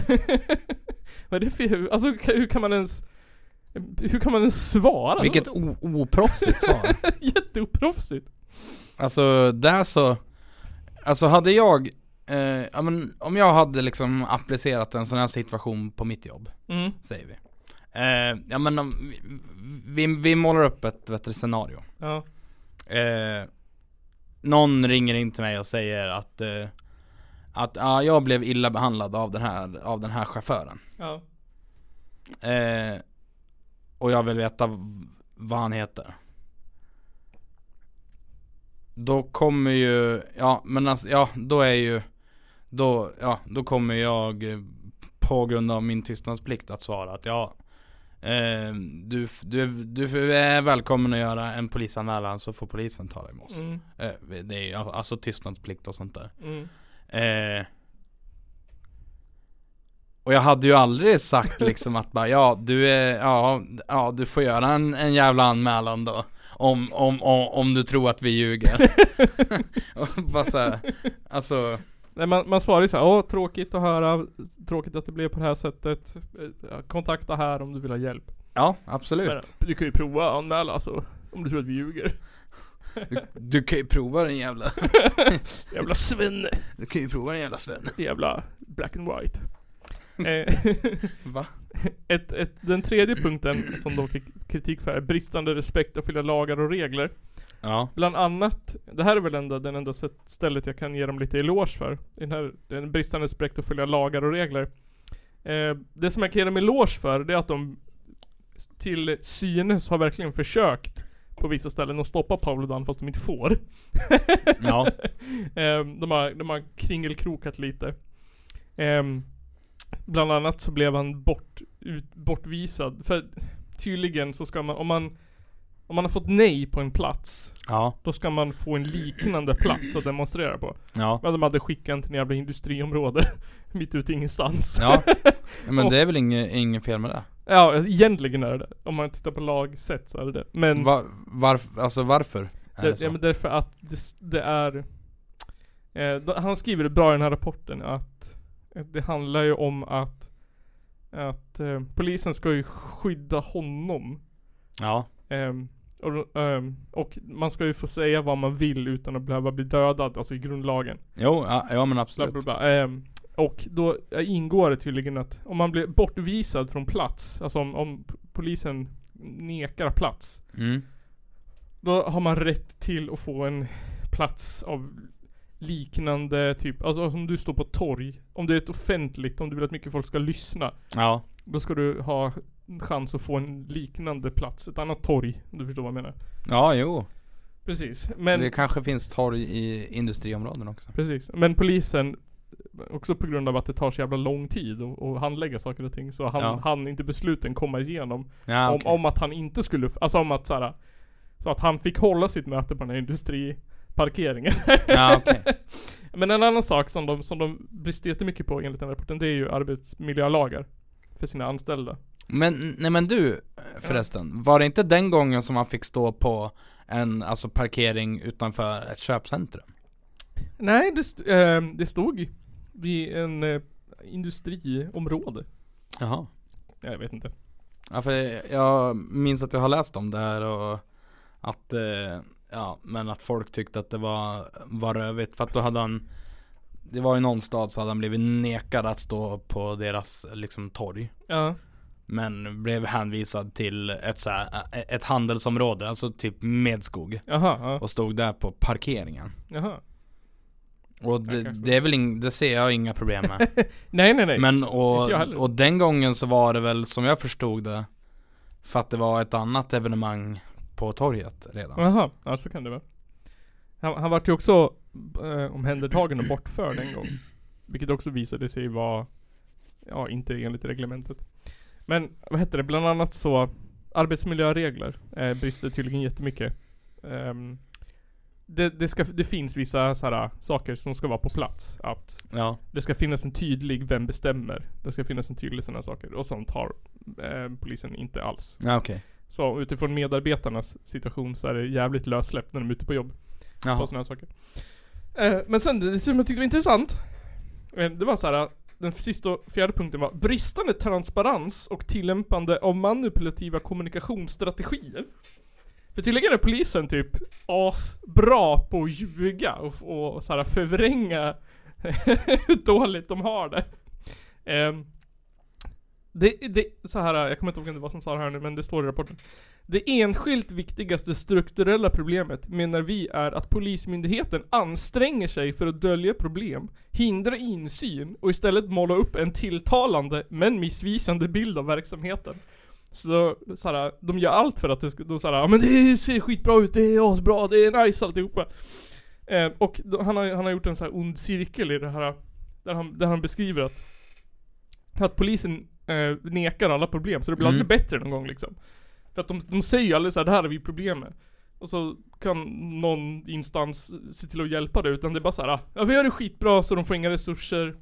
vad är det för, alltså hur kan man ens hur kan man ens svara? Vilket oproffsigt svar. Jätteoproffsigt. Alltså där så, alltså hade jag, eh, ja, men, om jag hade liksom applicerat en sån här situation på mitt jobb, Mm. säger vi. Eh, ja men om, vi, vi, målar upp ett bättre scenario. Ja. Eh, någon ringer in till mig och säger att, eh, att ja, jag blev illa behandlad av den här, av den här chauffören. Ja. Eh, och jag vill veta vad han heter. Då kommer ju, ja men alltså, ja då är ju, då, ja då kommer jag eh, på grund av min tystnadsplikt att svara att ja eh, du, du, du är välkommen att göra en polisanmälan så får polisen ta dig med oss. Mm. Eh, det är alltså tystnadsplikt och sånt där. Mm. Eh, och jag hade ju aldrig sagt liksom att bara, ja du är, ja, ja du får göra en, en jävla anmälan då om, om, om, om du tror att vi ljuger bara så här, alltså Nej, man, man svarar ju såhär, åh tråkigt att höra, tråkigt att det blev på det här sättet. Eh, Kontakta här om du vill ha hjälp. Ja, absolut Men du kan ju prova att anmäla alltså, om du tror att vi ljuger. du, du kan ju prova den jävla, Jävla svenne. du kan ju prova den jävla Sven Jävla black and white. Eh, Va? ett, ett, den tredje punkten som de fick kritik för är bristande respekt att följa lagar och regler. Ja, Bland annat, det här är väl enda, den enda stället jag kan ge dem lite eloge för. Den här, den bristande respekt att följa lagar och regler. Eh, det som jag kan ge dem eloge för, det är att de till synes har verkligen försökt på vissa ställen att stoppa Pauludan fast de inte får. ja, Eh, de, har, de har kringelkrokat lite. Ehm, bland annat så blev han bort, ut, bortvisad. För tydligen så ska man, om man om man har fått nej på en plats, ja, då ska man få en liknande plats att demonstrera på. ja, Men de hade skickat en till en jävla industriområde, mitt ute ingenstans. ja Men det är väl inget, inget fel med det? Ja, egentligen är det. Om man tittar på lagsätt så är det det. Men, Va, varf, alltså varför? Är det det, så? ja, men därför att det, det är eh, då- Han skriver det bra i den här rapporten att det handlar ju om att att eh, polisen ska ju skydda honom. Ja, Ehm, och, ehm, och man ska ju få säga vad man vill utan att behöva bli dödad, alltså i grundlagen. jo, ja, ja men Bla, absolut bla, bla. Ehm, och då ingår det tydligen att om man blir bortvisad från plats, alltså om, om polisen nekar plats, mm. då har man rätt till att få en plats av liknande typ, alltså om du står på torg, om det är ett offentligt, om du vill att mycket folk ska lyssna, Ja, då ska du ha chans att få en liknande plats, ett annat torg, om du förstår vad jag menar. ja jo Precis, men Det kanske finns torg i industriområden också Precis, men polisen Också på grund av att det tar så jävla lång tid att att handlägga saker och ting så han, Ja. han inte besluten komma igenom Ja, om, okej. om att han inte skulle, alltså om att såhär Så att han fick hålla sitt möte på den här industriparkeringen Ja, okej. Men en annan sak som de, som de brister jättemycket på enligt den rapporten Det är ju arbetsmiljölagar För sina anställda. Men, nej men du förresten, var det inte den gången som man fick stå på en, alltså parkering utanför ett köpcentrum? Nej det, st- eh, det stod vid en eh, industriområde. Jaha. Jag vet inte. Ja för jag minns att jag har läst om det här och att, eh, ja men att folk tyckte att det var, var rövigt. För att då hade han Det var i någon stad så hade han blivit nekad att stå på deras liksom torg. Ja. Men blev hänvisad till ett, så här, ett handelsområde, alltså typ Medskog. Jaha, ja. Och stod där på parkeringen. Jaha. Och det, kanske- det är väl ing, det ser jag inga problem med. Nej nej nej. Men och, och den gången så var det väl som jag förstod det För att det var ett annat evenemang på torget redan Jaha, ja så kan det vara. Han, han vart ju också eh, omhändertagen och bortförd en gång. Vilket också visade sig vara, ja inte enligt reglementet. Men vad hette det, bland annat så arbetsmiljöregler eh, brister tydligen jättemycket. Ehm, det, det, ska, det finns vissa så här, saker som ska vara på plats. Att Ja. det ska finnas en tydlig vem bestämmer. Det ska finnas en tydlig sådana saker. Och sånt har eh, polisen inte alls. Ja okej. Så utifrån medarbetarnas situation så är det jävligt lössläppt när de är ute på jobb. På Jaha. sådana här saker. Eh, men sen det som jag tyckte var intressant. eh, Det var så här. Den sista och fjärde punkten var bristande transparens och tillämpande av manipulativa kommunikationsstrategier. För tydligen är polisen typ asbra på att ljuga och, och så här förvränga hur dåligt de har det. Ehm, det, det, så här, jag kommer inte ihåg vem det var som sa det här nu men det står i rapporten. Det enskilt viktigaste strukturella problemet menar vi är att polismyndigheten anstränger sig för att dölja problem, hindra insyn och istället måla upp en tilltalande men missvisande bild av verksamheten. Så såhär, de gör allt för att det ska, de såhär, ja men det ser skitbra ut, det är asbra, det är nice alltihopa. Eh, och då, han, har, han har gjort en så här ond cirkel i det här, där han, där han beskriver att, att polisen eh, nekar alla problem, så det blir Mm. aldrig bättre någon gång liksom. För att de, de säger ju aldrig såhär, det här har vi problem med. Och så kan någon instans se till att hjälpa det, utan det är bara såhär, ja vi gör det skitbra så de får inga resurser.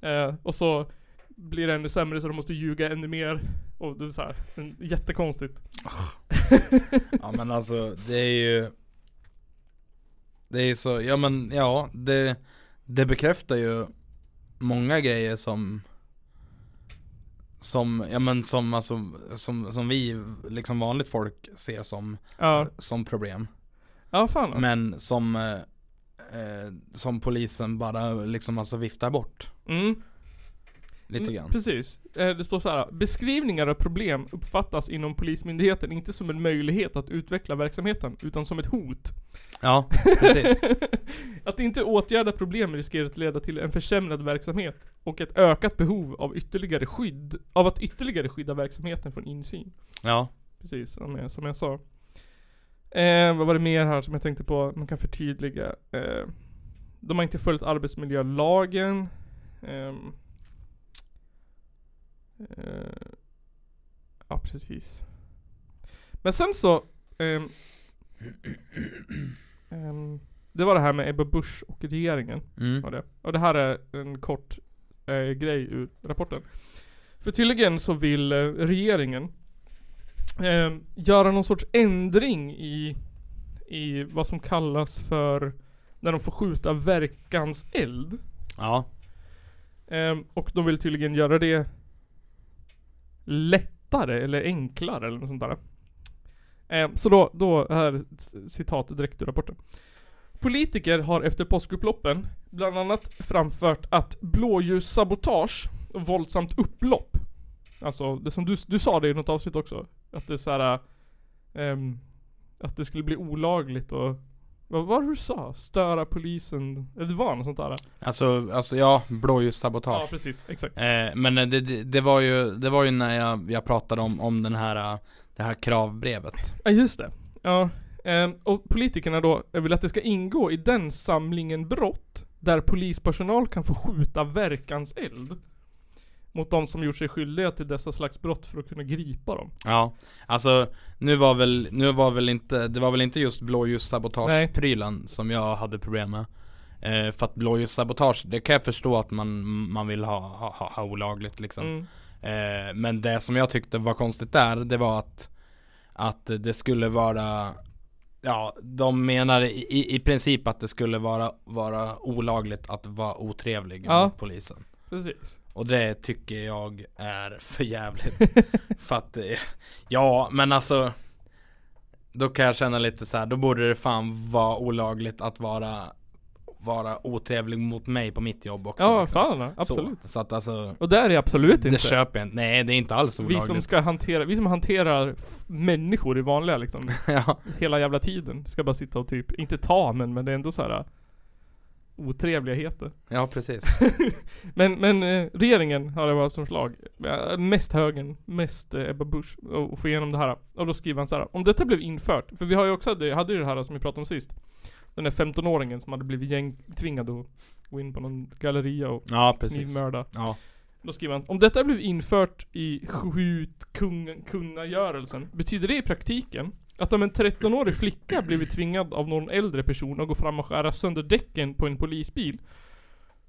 Eh, och så blir det ännu sämre så de måste ljuga ännu mer. Och det är såhär, jättekonstigt. Ja men alltså det är ju Det är ju så, ja men ja det Det bekräftar ju Många grejer som Som, ja men som alltså Som, som vi liksom vanligt folk ser som Ja, Som problem ja fan. Men som eh, eh, Som polisen bara liksom alltså viftar bort Mm. Lite Mm, grann Precis. Eh, Det står så här. Beskrivningar av problem uppfattas inom polismyndigheten inte som en möjlighet att utveckla verksamheten, utan som ett hot. Ja, precis att inte åtgärda problem riskerar att leda till en försämrad verksamhet och ett ökat behov av ytterligare skydd, av att ytterligare skydda verksamheten från insyn. Ja, Precis, som jag, som jag sa. Eh, vad var det mer här som jag tänkte på? Man kan förtydliga. Eh, de har inte följt arbetsmiljölagen. Eh, ja, precis. Men sen så... ehm, ehm, det var det här med Ebba Busch och regeringen. mm. Och det. Och det här är en kort eh, grej ur rapporten. För tydligen så vill eh, regeringen eh, göra någon sorts ändring i, i vad som kallas för när de får skjuta verkans eld. Ja, Eh, och de vill tydligen göra det lättare eller enklare eller något sånt där. Eh, så då, då här citat direkt ur rapporten. Politiker har efter påskupploppen bland annat framfört att blåljussabotage och våldsamt upplopp Alltså det som du, du sa det i något avsnitt också Att det är såhär eh, ehm, Att det skulle bli olagligt och vad var det du sa? Störa polisen? Det var något sånt där alltså, alltså ja, blåljussabotage Ja precis, exakt Eh, men det, det, det var ju, det var ju när jag, jag pratade om, om den här, eh, det här kravbrevet Ja just det. Ja. ehm, och politikerna då vill att det ska ingå i den samlingen brott där polispersonal kan få skjuta verkanseld mot de som gjort sig skyldiga till dessa slags brott för att kunna gripa dem. Ja, alltså nu var väl, nu var väl inte, det var väl inte just blåljussabotage-prylen som jag hade problem med eh, För att blåljussabotage, det kan jag förstå att man, man vill ha, ha, ha, ha olagligt liksom Mm. Eh, men det som jag tyckte var konstigt där, det var att Att det skulle vara Ja, de menar i, i- i princip att det skulle vara, vara olagligt att vara otrevlig Ja. mot polisen Precis. Och det tycker jag är för jävligt För att, eh, ja men alltså Då kan jag känna lite så här, då borde det fan vara olagligt att vara Vara otrevlig mot mig på mitt jobb också Ja, liksom. fan absolut. Så, så att alltså Och där är det absolut Det inte. köper jag inte, nej det är inte alls vi olagligt som ska hantera, vi som hanterar människor i vanliga liksom, ja. hela jävla tiden. Ska bara sitta och typ, inte ta men, men det är ändå så här otrevligheter. ja, precis Men, men eh, regeringen har det varit som. Eh, Mest högern, mest eh, Ebba Busch och och få igenom det här. Och då skriver han så här. Om detta blev infört, för vi har ju också, det, hade ju det här som vi pratade om sist. Den där 15-åringen som hade blivit gängtvingad att gå in på någon galleria och Ja knivmörda. Ja, Då skriver han, om detta blev infört i skjutkungagörelsen, betyder det i praktiken att om en 13-årig flicka blivit tvingad av någon äldre person att gå fram och skära sönder däcken på en polisbil,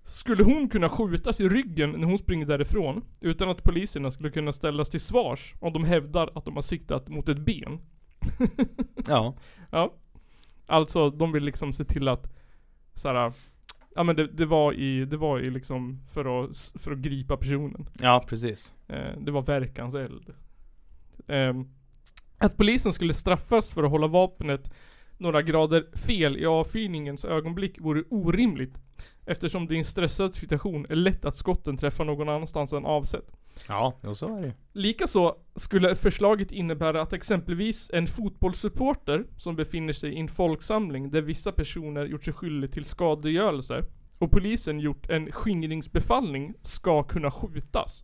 skulle hon kunna skjutas i ryggen när hon springer därifrån, utan att poliserna skulle kunna ställas till svars om de hävdar att de har siktat mot ett ben? Ja. Ja. Alltså, de vill liksom se till att såhär, ja men det, det var i, det var i liksom för att, för att gripa personen. Ja, precis. Eh, det var verkanseld. Eh, att polisen skulle straffas för att hålla vapnet några grader fel i avfyrningens ögonblick vore orimligt. Eftersom det i en stressad situation är lätt att skotten träffar någon annanstans än avsett. Ja, jo så är det. Likaså skulle förslaget innebära att exempelvis en fotbollssupporter som befinner sig i en folksamling där vissa personer gjort sig skyldig till skadegörelse och polisen gjort en skingringsbefallning ska kunna skjutas.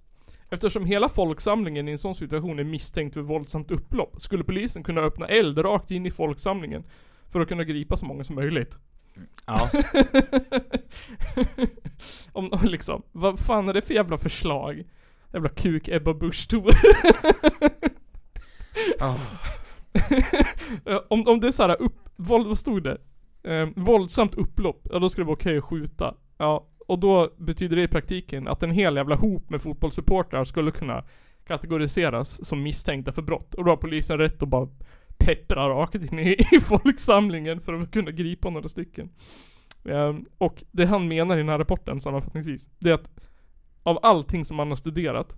Eftersom hela folksamlingen i en sån situation är misstänkt för våldsamt upplopp skulle polisen kunna öppna eld rakt in i folksamlingen för att kunna gripa så många som möjligt. Ja. Om, om liksom, vad fan är det för jävla förslag? Jävla kuk Ebba Busch Thor. Eh, om, om det är såhär upp, våld, vad stod det? Eh, våldsamt upplopp, ja då ska det vara okej att skjuta. Ja, och då betyder det i praktiken att en hel jävla hop med fotbollssupportrar skulle kunna kategoriseras som misstänkta för brott. Och då har polisen rätt att bara peppra rakt in i, i folksamlingen för att kunna gripa några stycken. Um, och det han menar i den här rapporten sammanfattningsvis, det är att av allting som man har studerat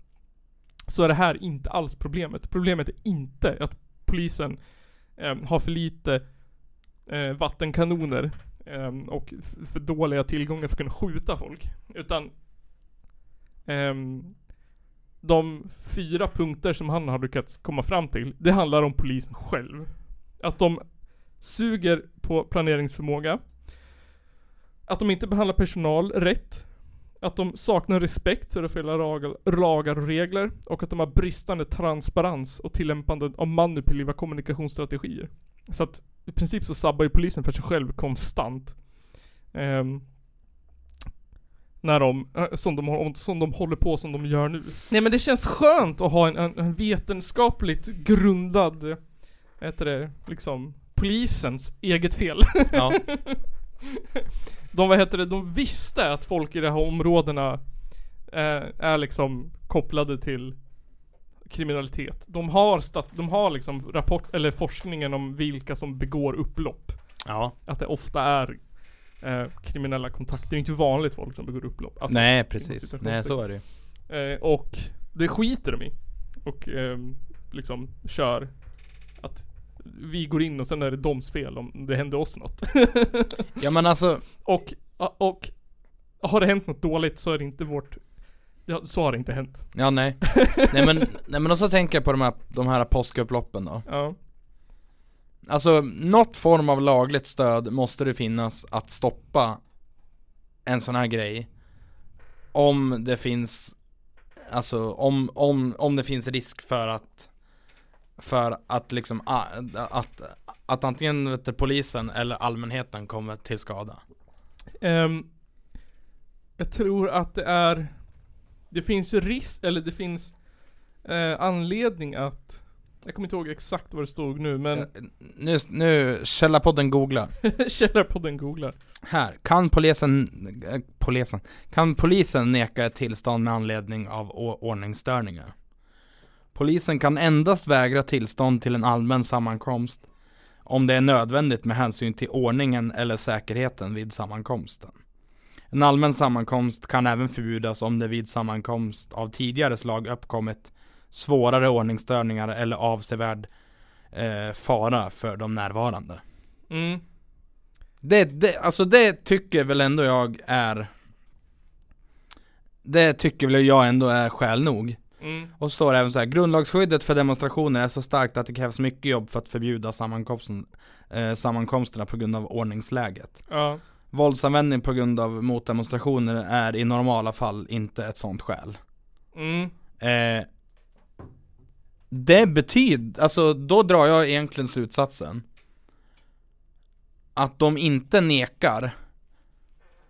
så är det här inte alls problemet. Problemet är inte att polisen um, har för lite uh, vattenkanoner um, och för dåliga tillgångar för att kunna skjuta folk. Utan um, de fyra punkter som han har lyckats komma fram till, det handlar om polisen själv. Att de suger på planeringsförmåga. Att de inte behandlar personal rätt. Att de saknar respekt för att följa lagar, lagar och regler. Och att de har bristande transparens och tillämpande av manipulativa kommunikationsstrategier. Så att i princip så sabbar ju polisen för sig själv konstant. Ehm, när de, äh, som de, har- som de håller på som de gör nu. Nej men det känns skönt att ha en, en, en vetenskapligt grundad, heter det, liksom polisens eget fel. Ja. De, vad heter det, de visste att folk i de här områdena eh, är liksom kopplade till kriminalitet. De har, stat, de har liksom rapport, eller forskningen om vilka som begår upplopp. Ja. Att det ofta är eh, kriminella kontakter. Det är inte vanligt folk som begår upplopp. Alltså, Nej, precis. Nej, så är det ju. Eh, och det skiter de i. Och ehm, liksom kör att vi går in och sen är det doms fel om det händer oss något. Ja men alltså, och, och har det hänt något dåligt så är det inte vårt Ja, så har det inte hänt. ja nej. nej men, nej men också tänker jag på de här, de här påskupploppen då. Ja. Alltså, något form av lagligt stöd måste det finnas att stoppa en sån här grej. Om det finns, alltså om, om, om det finns risk för att, för att liksom, ah, att, att antingen du, polisen eller allmänheten kommer till skada. Ehm, jag tror att det är Det finns risk, eller det finns eh, anledning att Jag kommer inte ihåg exakt vad det stod nu men Nu, nu, Källarpodden googlar. Källarpodden googlar Här, kan polisen, eh, polisen, kan polisen neka ett tillstånd med anledning av ordningsstörningar? Polisen kan endast vägra tillstånd till en allmän sammankomst om det är nödvändigt med hänsyn till ordningen eller säkerheten vid sammankomsten. En allmän sammankomst kan även förbjudas om det vid sammankomst av tidigare slag uppkommit svårare ordningsstörningar eller avsevärd eh, fara för de närvarande. mm. Det, det, alltså det tycker väl ändå jag är Det tycker väl jag ändå är skäl nog Mm. Och står det även så här, grundlagsskyddet för demonstrationer är så starkt att det krävs mycket jobb för att förbjuda sammankomsten, eh, sammankomsterna på grund av ordningsläget Ja. Våldsanvändning på grund av motdemonstrationer är i normala fall inte ett sånt skäl Mm. eh, Det betyder, alltså då drar jag egentligen slutsatsen Att de inte nekar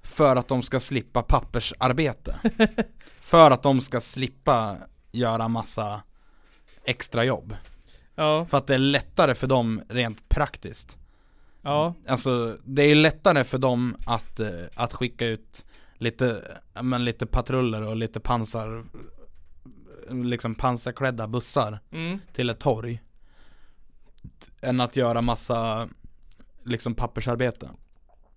För att de ska slippa pappersarbete. för att de ska slippa göra massa extra jobb. Ja, För att det är lättare för dem rent praktiskt. Ja, Alltså det är lättare för dem att, eh, att skicka ut lite, men lite patruller och lite pansar Liksom pansarklädda bussar mm. till ett torg Än att göra massa liksom pappersarbete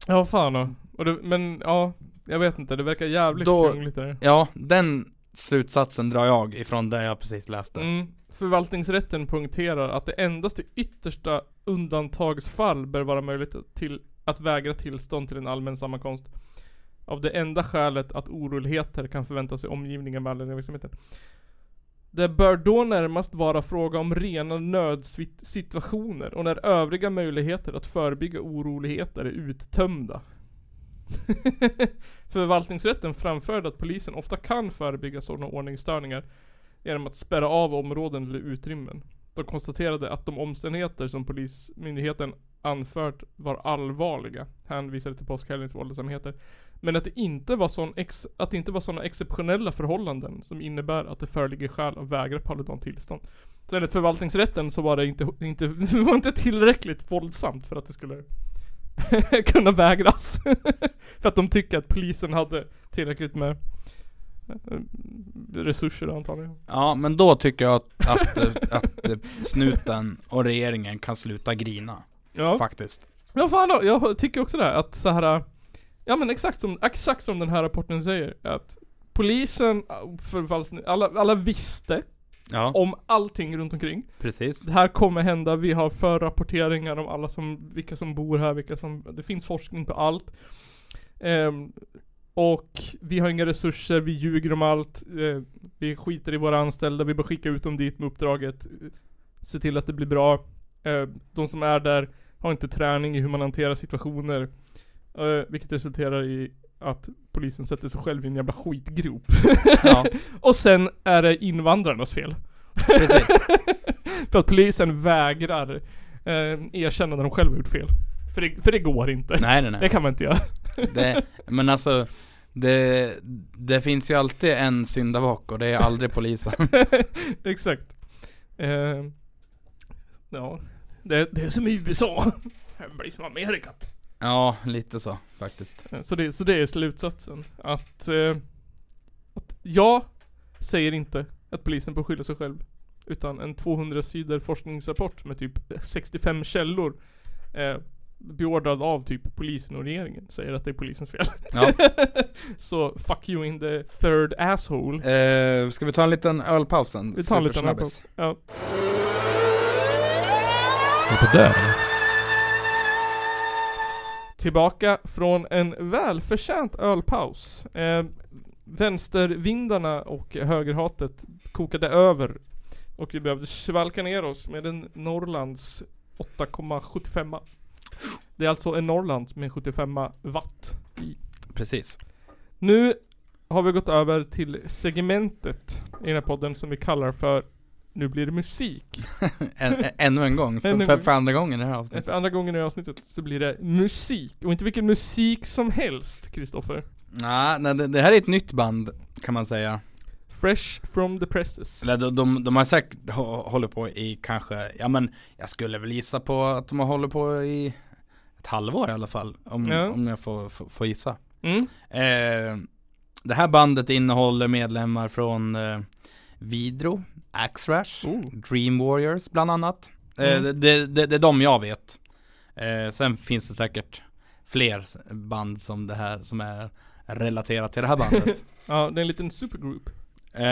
Ja fan då. Och det, men ja, jag vet inte, det verkar jävligt krångligt där. Ja, den slutsatsen drar jag ifrån det jag precis läste Mm. Förvaltningsrätten poängterar att det endast i yttersta undantagsfall bör vara möjligt till att vägra tillstånd till en allmän sammankomst. Av det enda skälet att oroligheter kan förväntas i omgivningen med anledning av verksamheten. Det bör då närmast vara fråga om rena nödsituationer och när övriga möjligheter att förebygga oroligheter är uttömda. Förvaltningsrätten framförde att polisen ofta kan förebygga sådana ordningsstörningar genom att spärra av områden eller utrymmen. De konstaterade att de omständigheter som polismyndigheten anfört var allvarliga, hänvisade till påskhelgens våldsamheter. Men att det inte var sån ex- att det inte var sådana exceptionella förhållanden som innebär att det föreligger skäl att vägra Paludan tillstånd. Så enligt förvaltningsrätten så var det inte, inte, det var inte tillräckligt våldsamt för att det skulle kunna vägras. för att de tycker att polisen hade tillräckligt med resurser antagligen. Ja men då tycker jag att, att, eh, att eh, snuten och regeringen kan sluta grina Ja. Faktiskt Ja fan då, jag tycker också det att så här. Ja men exakt som, exakt som den här rapporten säger. Att polisen, förvaltning, alla, alla visste Ja, om allting runt omkring. precis Det här kommer hända, vi har förrapporteringar om alla som, vilka som bor här, vilka som, det finns forskning på allt. Ehm, och vi har inga resurser, vi ljuger om allt, eh, vi skiter i våra anställda, vi bara skickar ut dem dit med uppdraget. Se till att det blir bra. Eh, de som är där har inte träning i hur man hanterar situationer. Eh, vilket resulterar i att polisen sätter sig själv i en jävla skitgrop. Ja, och sen är det invandrarnas fel. precis För att polisen vägrar eh, erkänna när de själva gjort fel. För det, för det går inte. Nej nej Det nej kan man inte göra. det, Men alltså det, det finns ju alltid en syndabock och det är aldrig polisen Exakt. Eh, ja, det, det är som i USA. Det blir som Amerika. Ja, lite så faktiskt Så det, så det är slutsatsen. Att, eh, att jag säger inte att polisen får skylla sig själv. Utan en 200 sidor forskningsrapport med typ 65 källor eh, beordrad av typ polisen och regeringen säger att det är polisens fel. Ja. så fuck you in the third asshole. eh, Ska vi ta en liten ölpaus sen? Vi tar en liten Supersnabbis. Ja. På där? Tillbaka från en välförtjänt ölpaus. Eh, vänstervindarna och högerhatet kokade över. Och vi behövde svalka ner oss med en Norrlands 8,75 Det är alltså en Norrlands med 75 watt i. Precis Nu har vi gått över till segmentet i den här podden som vi kallar för Nu blir det musik. Ännu en gång, för, för, för andra gången i det här avsnittet För andra gången i avsnittet så blir det musik. Och inte vilken musik som helst, Kristoffer. Nej, nej det, det här är ett nytt band kan man säga Fresh from the presses. Eller de, de, de har säkert hå- hållit på i kanske, ja men jag skulle väl gissa på att de har hållit på i ett halvår i alla fall Om, Ja. om jag får, får, får gissa Mm. eh, Det här bandet innehåller medlemmar från eh, Vidro, Axrash, Oh. Dream Warriors bland annat eh, Mm. det, det, det, är de jag vet eh, Sen finns det säkert fler band som det här, som är relaterat till det här bandet Ja, det är en liten supergroup. eh,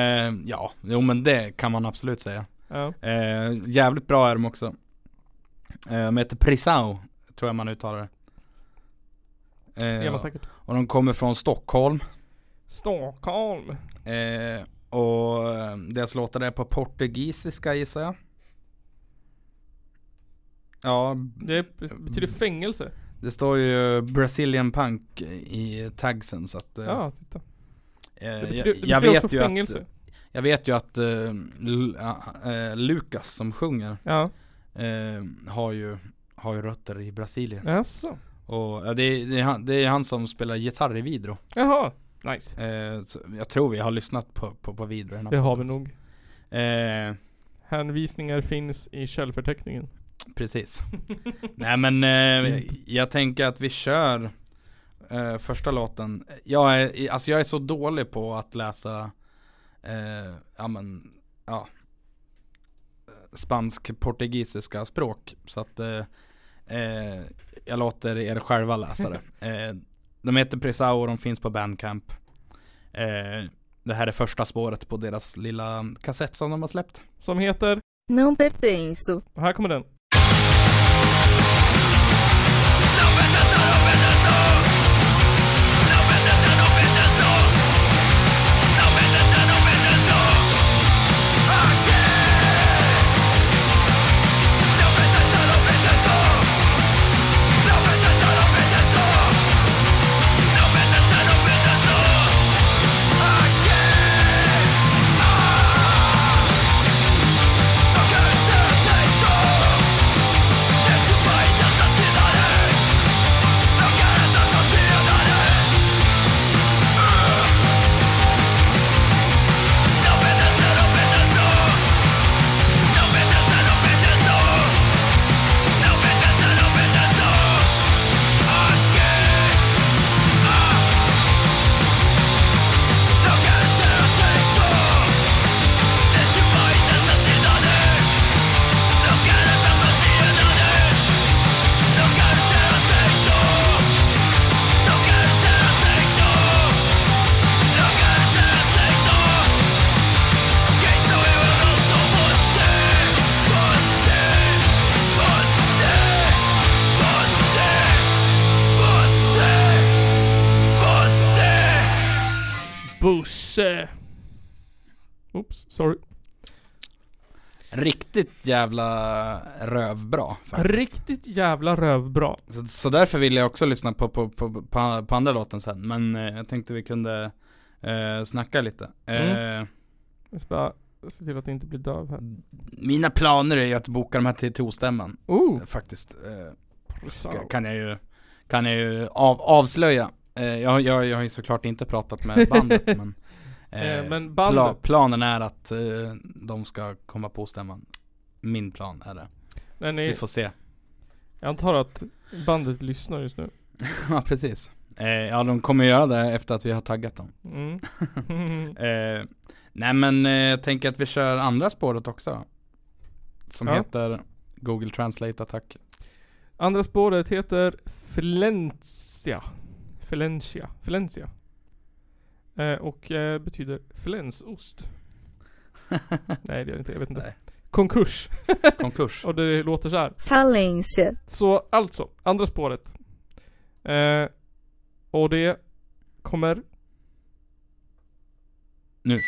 Ja, jo men det kan man absolut säga Ja. Eh, jävligt bra är de också. De heter Prisao, tror jag man uttalar det. Det Eh, man säkert. och de kommer från Stockholm. Stockholm. Eh, och eh, deras låtar är på portugisiska gissar jag. Ja, Det betyder fängelse. det står ju Brazilian Punk i tagsen så att eh, Ja, titta. eh, Det betyder, jag, det jag betyder vet ju fängelse. att Jag vet ju att eh, Lukas som sjunger Ja. har, ju, har ju rötter i Brasilien. Jaså. Och ja, det, är, det, är han, det är han som spelar gitarr i Vidro. Jaha, nice. Eh, så jag tror vi har lyssnat på, på, på Vidro. Det har vi podden. nog. Eh, Hänvisningar finns i källförteckningen. precis. Nej men eh, jag tänker att vi kör eh, första låten. Jag är, alltså jag är så dålig på att läsa, eh, ja men, ja. Spansk-portugisiska språk. Så att eh, jag låter er själva läsa det. Eh, de heter Presao och de finns på Bandcamp. Eh, det här är första spåret på deras lilla kassett som de har släppt. Som heter, Não pertenço. och här kommer den. Sorry. Riktigt jävla rövbra faktiskt. Riktigt jävla rövbra. Så, så därför ville jag också lyssna på, på, på, på, på andra låten sen Men eh, jag tänkte vi kunde eh, snacka lite eh, Mm. Jag ska bara se till att det inte blir döv här. Mina planer är ju att boka de här till tostämman Oh! Faktiskt eh, Så. ska, Kan jag ju Kan jag ju av, avslöja eh, jag, jag, jag har ju såklart inte pratat med bandet men Eh, men pla, bandet- Planen är att eh, de ska komma på stämman Min plan är det Men Vi ni, får se jag antar att bandet lyssnar just nu. Ja precis eh, Ja de kommer göra det efter att vi har taggat dem Mm. Eh, nej men eh, jag tänker att vi kör andra spåret också. Som Ja. heter Google Translate attack. Andra spåret heter Flencia. Flencia. Flencia. Eh, och eh, betyder flänsost. Nej det gör det inte, jag vet inte. Nej. Konkurs. Konkurs. Och det låter så här. Falência. Så alltså, andra spåret. Eh, och det kommer Nu.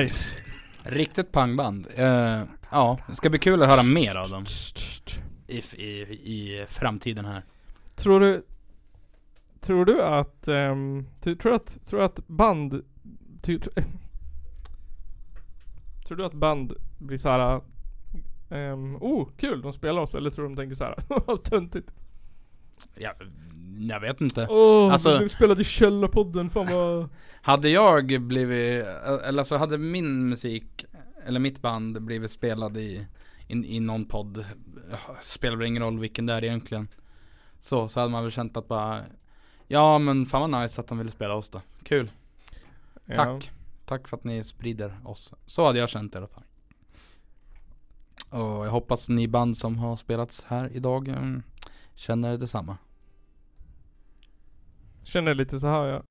Nice. Riktigt pangband. Eh, ja, det ska bli kul att höra mer av dem. I, i, i framtiden här. Tror du Tror du att, tu- tror du att, tror du att band ty, tr- Tror du att band blir såhär Ehm, oh, kul, de spelar oss. Eller tror de tänker såhär, vad töntigt. Ja, jag vet inte. Åh, Alltså- du spelade i Källarpodden, fan vad... Hade jag blivit, eller alltså hade min musik, eller mitt band blivit spelad i, i, i någon podd, spelar ingen roll vilken det är egentligen. Så, så hade man väl känt att bara, ja men fan vad nice att de ville spela oss då. Kul, tack. Tack för att ni sprider oss. Så hade jag känt i alla fall. Och jag hoppas ni band som har spelats här idag mm, känner detsamma. Känner lite så här ja.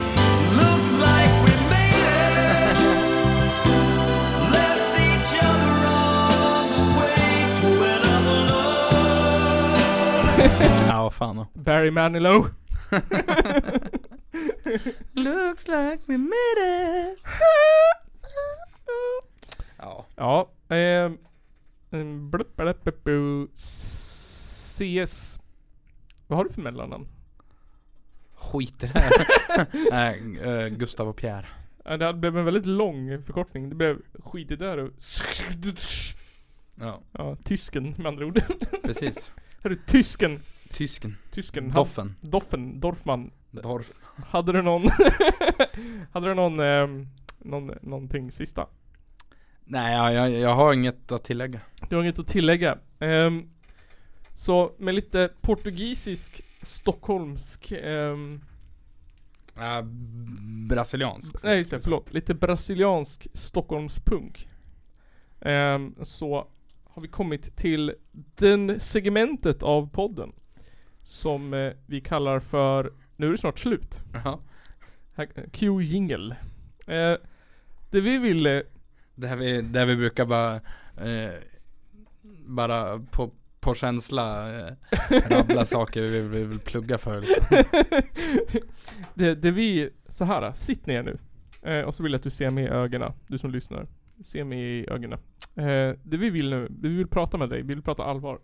Ja, fan. Barry Manilow. Looks like we made it. Ja. Ja, ehm... Um, blup, blup, blup, blup. CS. Vad har du för mellannamn? Skit i det här. Nej, eh, Gustav och Pierre. Ja, Det blev en väldigt lång förkortning. Det blev skit i där och... Ja, Ja, tysken med andra ord. precis. Hörru, tysken. Tysken. Tysken. Doffen. Doffen. Dorfman. Dorf. Hade du någon... hade du någon... ehm, någon, någonting sista? Nej, jag, jag, har inget att tillägga. Du har inget att tillägga. Ehm, så med lite portugisisk, stockholmsk... ehm, Äh, brasiliansk. nej just det, förlåt. Lite brasiliansk stockholmspunk. Ehm, så har vi kommit till den segmentet av podden. Som eh, vi kallar för Nu är det snart slut. Ja. Här- Q jingle. Eh, det vi ville Där vi, där vi brukar bara, eh, bara på, på känsla eh, rabbla saker vi vill, vi vill plugga för. Liksom. det, det vi, så här, sitt ner nu. Eh, och så vill jag att du ser mig i ögonen, du som lyssnar. Se mig i ögonen. Eh, det vi vill nu, det vi vill prata med dig, vi vill prata allvar.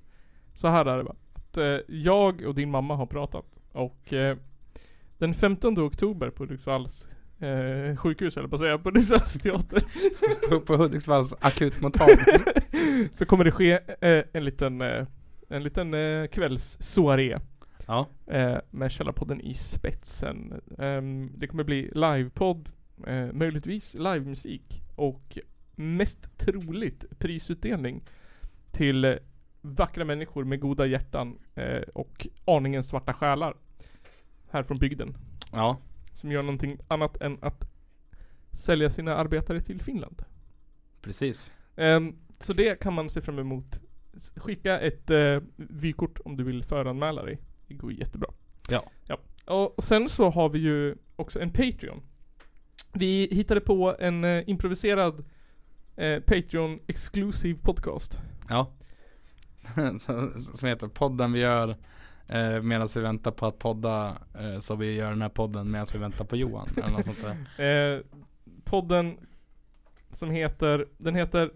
Så här är det bara. Att, eh, jag och din mamma har pratat. Och eh, den 15 oktober på Hudiksvalls eh, sjukhus eller på att säga, på Hudiksvalls teater. På, på Hudiksvalls akutmottagning. så kommer det ske eh, en liten, eh, en liten eh, kvällssoaré. Ja. eh, med Källarpodden i spetsen. Ehm, det kommer bli livepodd, möjligtvis livemusik och mest troligt prisutdelning till eh, vackra människor med goda hjärtan eh, och aningen svarta själar här från bygden. Ja. Som gör någonting annat än att sälja sina arbetare till Finland. Precis. Ehm, så det kan man se fram emot. Skicka ett eh, vykort om du vill föranmäla dig. Det går jättebra. Ja. ja. Och, och sen så har vi ju också en Patreon. Vi hittade på en eh, improviserad eh, Patreon exclusive podcast. Ja. Som heter podden vi gör eh, medan vi väntar på att podda. Eh, så vi gör den här podden medan vi väntar på Johan. Eller något sånt där. Eh, podden som heter, den heter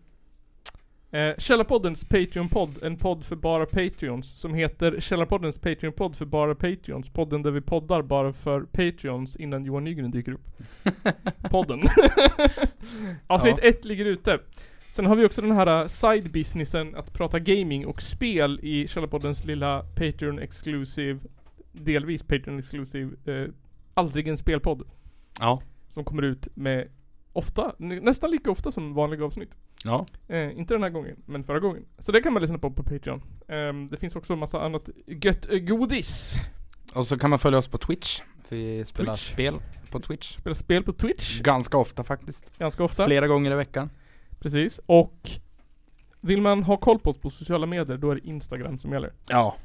eh, Källarpoddens Patreon-podd, en podd för bara Patreons som heter Källarpoddens Patreon-podd för bara Patreons. Podden där vi poddar bara för Patreons innan Johan Nygren dyker upp. podden. Avsnitt Ja. ett ligger ute. Sen har vi också den här uh, side businessen att prata gaming och spel i Källarpoddens lilla Patreon exclusive, delvis Patreon exclusive, eh, aldrig en spelpodd. Ja. Som kommer ut med ofta, nä- nästan lika ofta som vanliga avsnitt. Ja. Eh, inte den här gången, men förra gången. Så det kan man lyssna på på Patreon. Ehm, det finns också en massa annat gött eh, godis. Och så kan man följa oss på Twitch. Vi spelar Twitch. spel på Twitch. Spelar spel på Twitch Ganska ofta faktiskt. ganska ofta. Flera gånger i veckan. Precis. Och vill man ha koll på oss på sociala medier, då är det Instagram som gäller. Ja.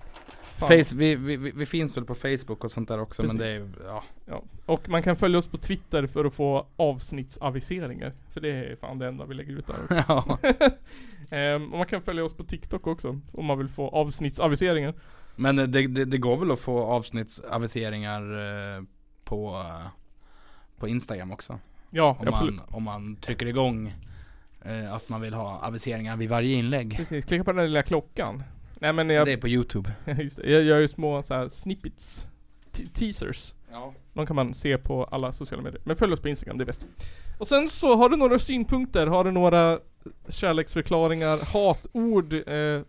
Face, vi, vi, vi finns väl på Facebook och sånt där också men Precis. det är ja. Ja. Och man kan följa oss på Twitter för att få avsnittsaviseringar. För det är fan det enda vi lägger ut där ja. Ehm, och man kan följa oss på TikTok också, om man vill få avsnittsaviseringar. Men eh, det, det, det går väl att få avsnittsaviseringar eh, på, eh, på Instagram också. Ja, Om absolut. man, om man trycker igång att man vill ha aviseringar vid varje inlägg. Precis, klicka på den där lilla klockan. Nej men jag, Det är på Youtube. just det, jag gör ju små så här snippets. Te- teasers. De kan man se på alla sociala medier. Men följ oss på Instagram, det är bäst. Och sen så har du några synpunkter, har du några kärleksförklaringar, hatord, eh,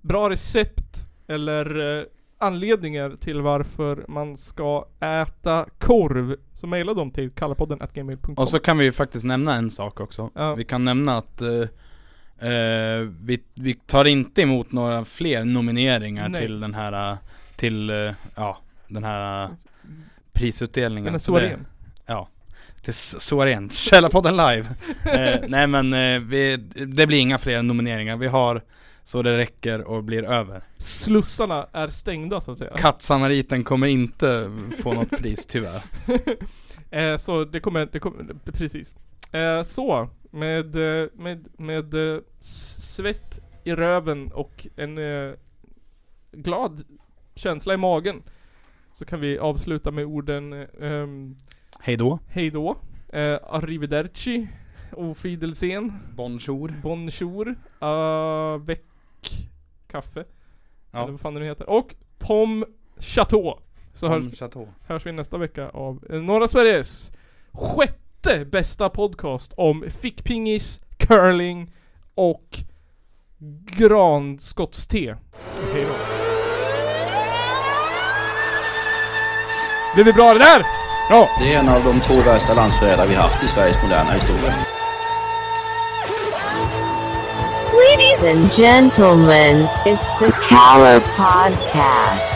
bra recept eller eh, anledningar till varför man ska äta korv. Så mejla dem till kallapodden. Och så kan vi ju faktiskt nämna en sak också. Ja. Vi kan nämna att eh, eh, vi, vi tar inte emot några fler nomineringar Nej. till den här, eh, till, eh, ja, den här prisutdelningen. Den är Så det-. Ja, till s- soarén. Källarpodden live. eh, nej men vi, det blir inga fler nomineringar. Vi har så det räcker och blir över. Slussarna är stängda så att säga. Kattsamariten kommer inte få något pris tyvärr. Så det kommer, det kommer, precis. Så, med, eh, med, med eh, s- svett i röven och en eh, glad känsla i magen så kan vi avsluta med orden eh, ehm, Hej då. Hej då, eh, arrivederci, auf Wiedersehen, Bonjour. bonjour, avec kaffe, Ja. eller vad fan det nu heter, och pomme chateau. Så hörs, Tom Chateau. hörs vi nästa vecka av eh, norra Sveriges sjätte bästa podcast om fickpingis, curling och granskottste. Hej då. Blev det bra det där? Ja! Det är en av de två värsta landsförrädare vi haft i Sveriges moderna historia. Ladies and gentlemen, it's the Caller Podcast.